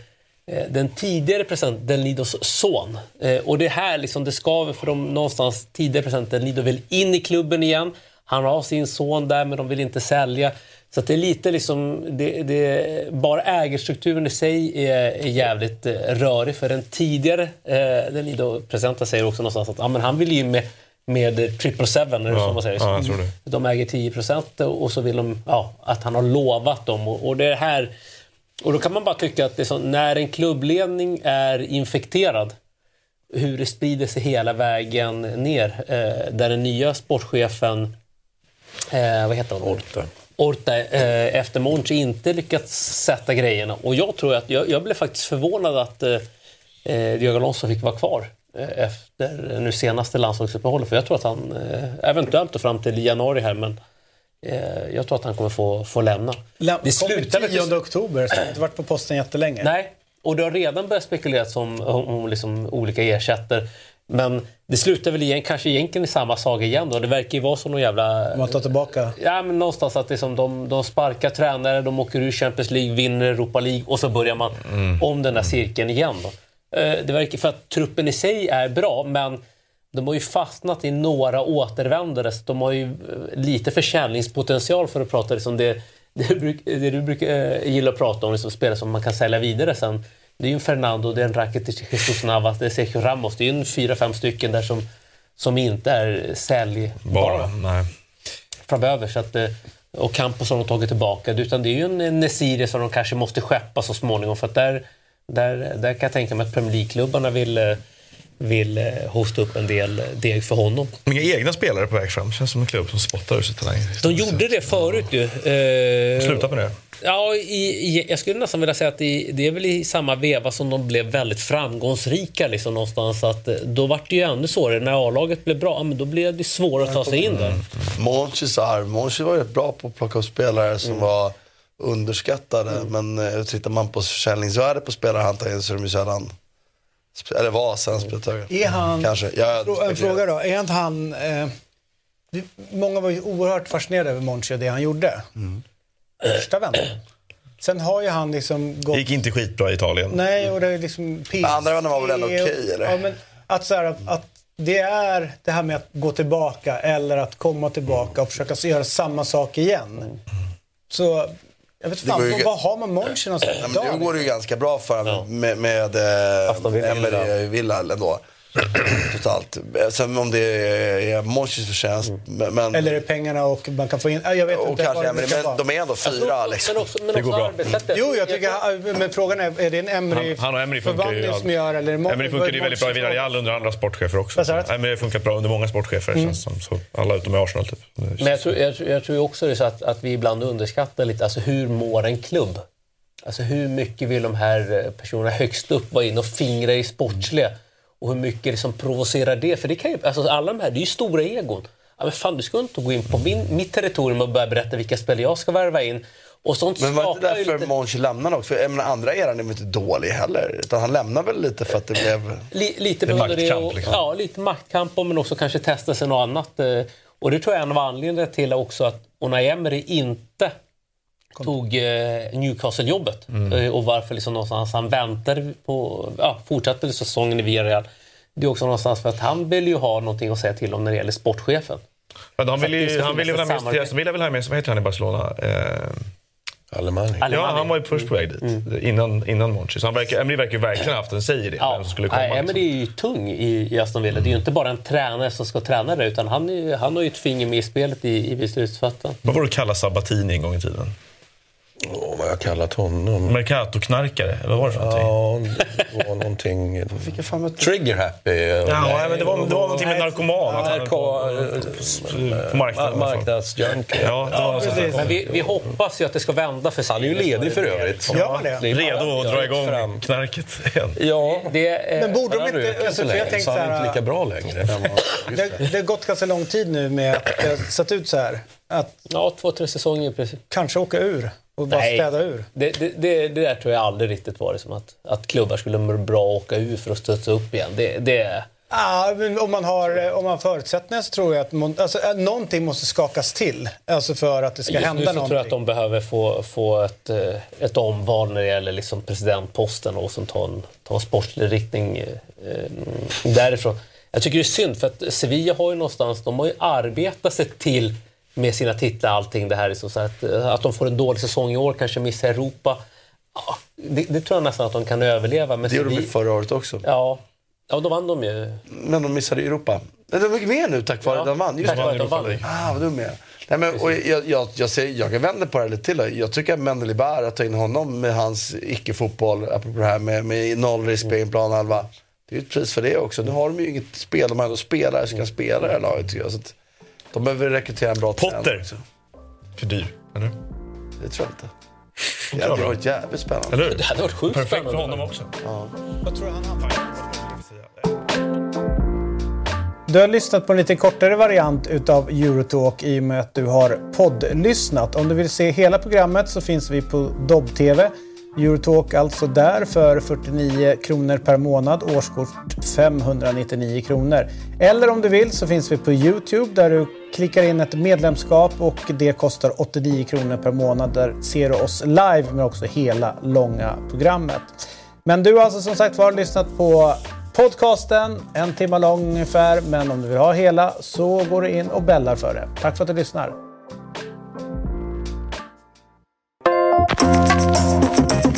den tidigare presidenten Del Nidos son. Och det här liksom, det skaver för de någonstans tidigare presidenten Del Nido vill in i klubben igen. Han har sin son där men de vill inte sälja. Så att det är lite liksom, det, det, bara ägarstrukturen i sig är, är jävligt rörig. För den tidigare eh, Delnido-presidenten säger också någonstans att ah, men han vill ju med med Triple Seven, eller Ja, som man säger. ja, det. De äger 10 procent och så vill de ja, att han har lovat dem. Och, och det här... Och då kan man bara tycka att så, när en klubbledning är infekterad hur det sprider sig hela vägen ner. Eh, där den nya sportchefen, eh, vad heter han? Orta. Orta eh, efter Monchi inte lyckats sätta grejerna. Och jag tror att, jag, jag blev faktiskt förvånad att eh, eh, Diego Alonso fick vara kvar efter nu senaste landslagsuppehållet. För jag tror att han, eh, eventuellt fram till januari här, men eh, jag tror att han kommer få, få lämna. Läm- Det väl 10 till- oktober, så han har inte varit på posten jättelänge. Nej, och det har redan börjat spekuleras om, om, om liksom olika ersätter. Men det slutar väl igen, kanske egentligen i samma saga igen då. Det verkar ju vara så någon jävla... Man tar tillbaka. Ja, men någonstans att liksom de, de sparkar tränare, de åker ur Champions League, vinner Europa League och så börjar man om den där cirkeln igen. Då. Eh, Det verkar för att truppen i sig är bra, men de har ju fastnat i några återvändare. Så de har ju eh, lite försäljningspotential för att prata liksom det, det, bruk- det du brukar eh, gilla att prata om, liksom spelare som man kan sälja vidare sen. Det är ju en Fernando, det är en Rakitic, Jesus Navas, det är Sergio Ramos. Det är ju en fyra, fem stycken där som, som inte är säljbara Bara. Nej. framöver. Så att, och Campos har de tagit tillbaka. Utan det är ju en en Nesiri som de kanske måste skeppa så småningom. För att där, där, där kan jag tänka mig att Premier League-klubbarna vill, eh, vill eh, hosta upp en del deg för honom. Inga egna spelare på väg fram. Känns som en klubb som spottar ur sig talanger. De gjorde det förut ju. Eh, Sluta med det. Ja, i, i, jag skulle nästan vilja säga att i, det är väl i samma veva som de blev väldigt framgångsrika liksom någonstans. Att, eh, då var det ju ännu svårare. När A-laget blev bra, ja, men då blev det svårare att ta sig in där. Monchis arv. Monchi var ju rätt bra på att plocka upp spelare som var underskattade. Men eh, tittar man på försäljningsvärde på spelare han tar in så är de ju sällan, eller var sällan spelare. Är han... Kanske. Jag, En fråga då. Är inte han... Eh, många var ju oerhört fascinerade över Monchi och det han gjorde. Första vändan. Sen har ju han liksom gått... Det gick inte skitbra i Italien. Nej, och det är liksom PC. Andra vändan var väl ändå okej, eller? Ja, men att, så här, att, att det är det här med att gå tillbaka eller att komma tillbaka och försöka göra samma sak igen. Så, jag vet ju fan, ga- vad har man någonstans Ja, men nu går det ju ganska bra för honom med, med eh. Emery Villa ändå. Totalt. Sen om det är Monchis förtjänst. Men, men, Eller är det pengarna och man kan få in... Ja, Jag vet och inte kanske brukar men vara. de är ändå fyra liksom. Men också, men Det går bra. arbetssättet. Jo, jag tycker, men frågan är, är det en Emery Han, han och Emery funkar ju... förvandling som gör eller är det Mon- Emery funkar ju väldigt bra i Villarreal under andra sportchefer också. Emery har funkat bra under många sportchefer. Känns som, så alla utom i Arsenal typ. Men jag tror, jag, jag tror också det är så att, att vi ibland underskattar lite, alltså hur mår en klubb? Alltså hur mycket vill de här eh, personerna högst upp vara in och fingra i sportsliga? Och hur mycket liksom provocerar det? För det kan ju, alltså alla de här, det är ju stora egon. Ja, men fan, du ska inte gå in på min, mitt territorium och börja berätta vilka spelare jag ska värva in. Och sånt Men var det därför lite- Monchi lämnade också? För jag menar, andra eran är väl inte dålig heller? Utan han lämnade väl lite för att det blev... Li, lite Det maktkamp, och, liksom. Ja, lite maktkamp men också kanske testa sig något annat. eh, Och det tror jag är en av anledningarna till också att Unai Emery inte tog eh, Newcastle-jobbet. Eh, Och varför liksom någonstans han väntade på, ja, fortsatte säsongen i Villarreal. Det är också någonstans för att han vill ju ha någonting att säga till om när det gäller sportchefen. Men han vill ju, han vill ju väl ha med, vill ha med sig, vad heter han i Barcelona? Eh, Alemani. ja, han var ju först på väg dit. Innan, innan Monchi. Så han verkar, Emery verkar ju verkligen ha haft en säg i det. vem som skulle komma. Nej, Emery är ju tung i, i Aston Villa. Det är ju inte bara en tränare som ska träna det utan han, är, han har ju ett finger med i spelet i, i beslutsfattandet. Vad var det att kalla Sabatini en gång i tiden? Åh, vad har jag kallat honom? Mercato-knarkare, eller vad var det för någonting? Ja, det var någonting... Vilka fan vet du? Trigger happy. Ja, men det var, det var någonting med narkoman. Att höll på, på marknaden. Ja, precis. Men vi, vi hoppas ju att det ska vända för Han är ju ledig för övrigt. Man det? Det är bara- Redo att jag dra igång fram. knarket igen. Ja, Det, eh, Men borde de inte... Alltså, så för jag tänkte så så han är inte här, lika bra längre. det, det har gått ganska lång tid nu med att det har sett ut så här. Att ja, två, tre säsonger i princip. kanske åka ur och bara Nej. städa ur. Det, det, det, det där tror jag aldrig riktigt var det som att, att klubbar skulle må bra att åka ur för att studsa upp igen. Det, det, Ja, men om man har om man har förutsättningar så tror jag att mon- alltså, äh, någonting måste skakas till. Alltså för att det ska just nu hända någonting. tror jag att de behöver få, få ett, eh, ett omval när det gäller liksom presidentposten och som ta en, ta en sportslig riktning eh, eh, därifrån. Jag tycker det är synd för att Sevilla har ju någonstans, de har ju arbetat sig till med sina titlar allting det här. Liksom, så att, eh, att de får en dålig säsong i år, kanske missar Europa. Ja, det, det tror jag nästan att de kan överleva. Men Det gjorde de ju förra året också. Ja, ja, då vann de ju. Men de missade Europa. De är med nu tack vare att de vann. Just Tack det. vare att de vann. Ah, vad dum jag är. Nej, men, och jag, jag, jag, säger, jag kan vända på det lite till. då. Jag tycker att Mendelibär, att ta in honom med hans icke-fotboll, apropå det här med, med noll risk på egen planhalva. Det är ju ett pris för det också. Nu har de ju inget spel, de har ändå spelare som kan spela det här laget. Så att de behöver rekrytera en bra tränare Potter. också. För dyr, eller? Det tror jag inte. Det jag hade varit jävligt spännande. Eller hur? Det hade varit sjukt Perfekt för spännande. honom också. Vad tror du han hamnar? Du har lyssnat på en lite kortare variant utav Eurotalk i och med att du har poddlyssnat. Om du vill se hela programmet så finns vi på Dobb-TV. Eurotalk alltså där för 49 kronor per månad, årskort 599 kronor. Eller om du vill så finns vi på Youtube där du klickar in ett medlemskap och det kostar 89 kronor per månad. Där ser du oss live men också hela långa programmet. Men du har alltså som sagt var lyssnat på podcasten, en timme lång ungefär. Men om du vill ha hela så går du in och bällar för det. Tack för att du lyssnar.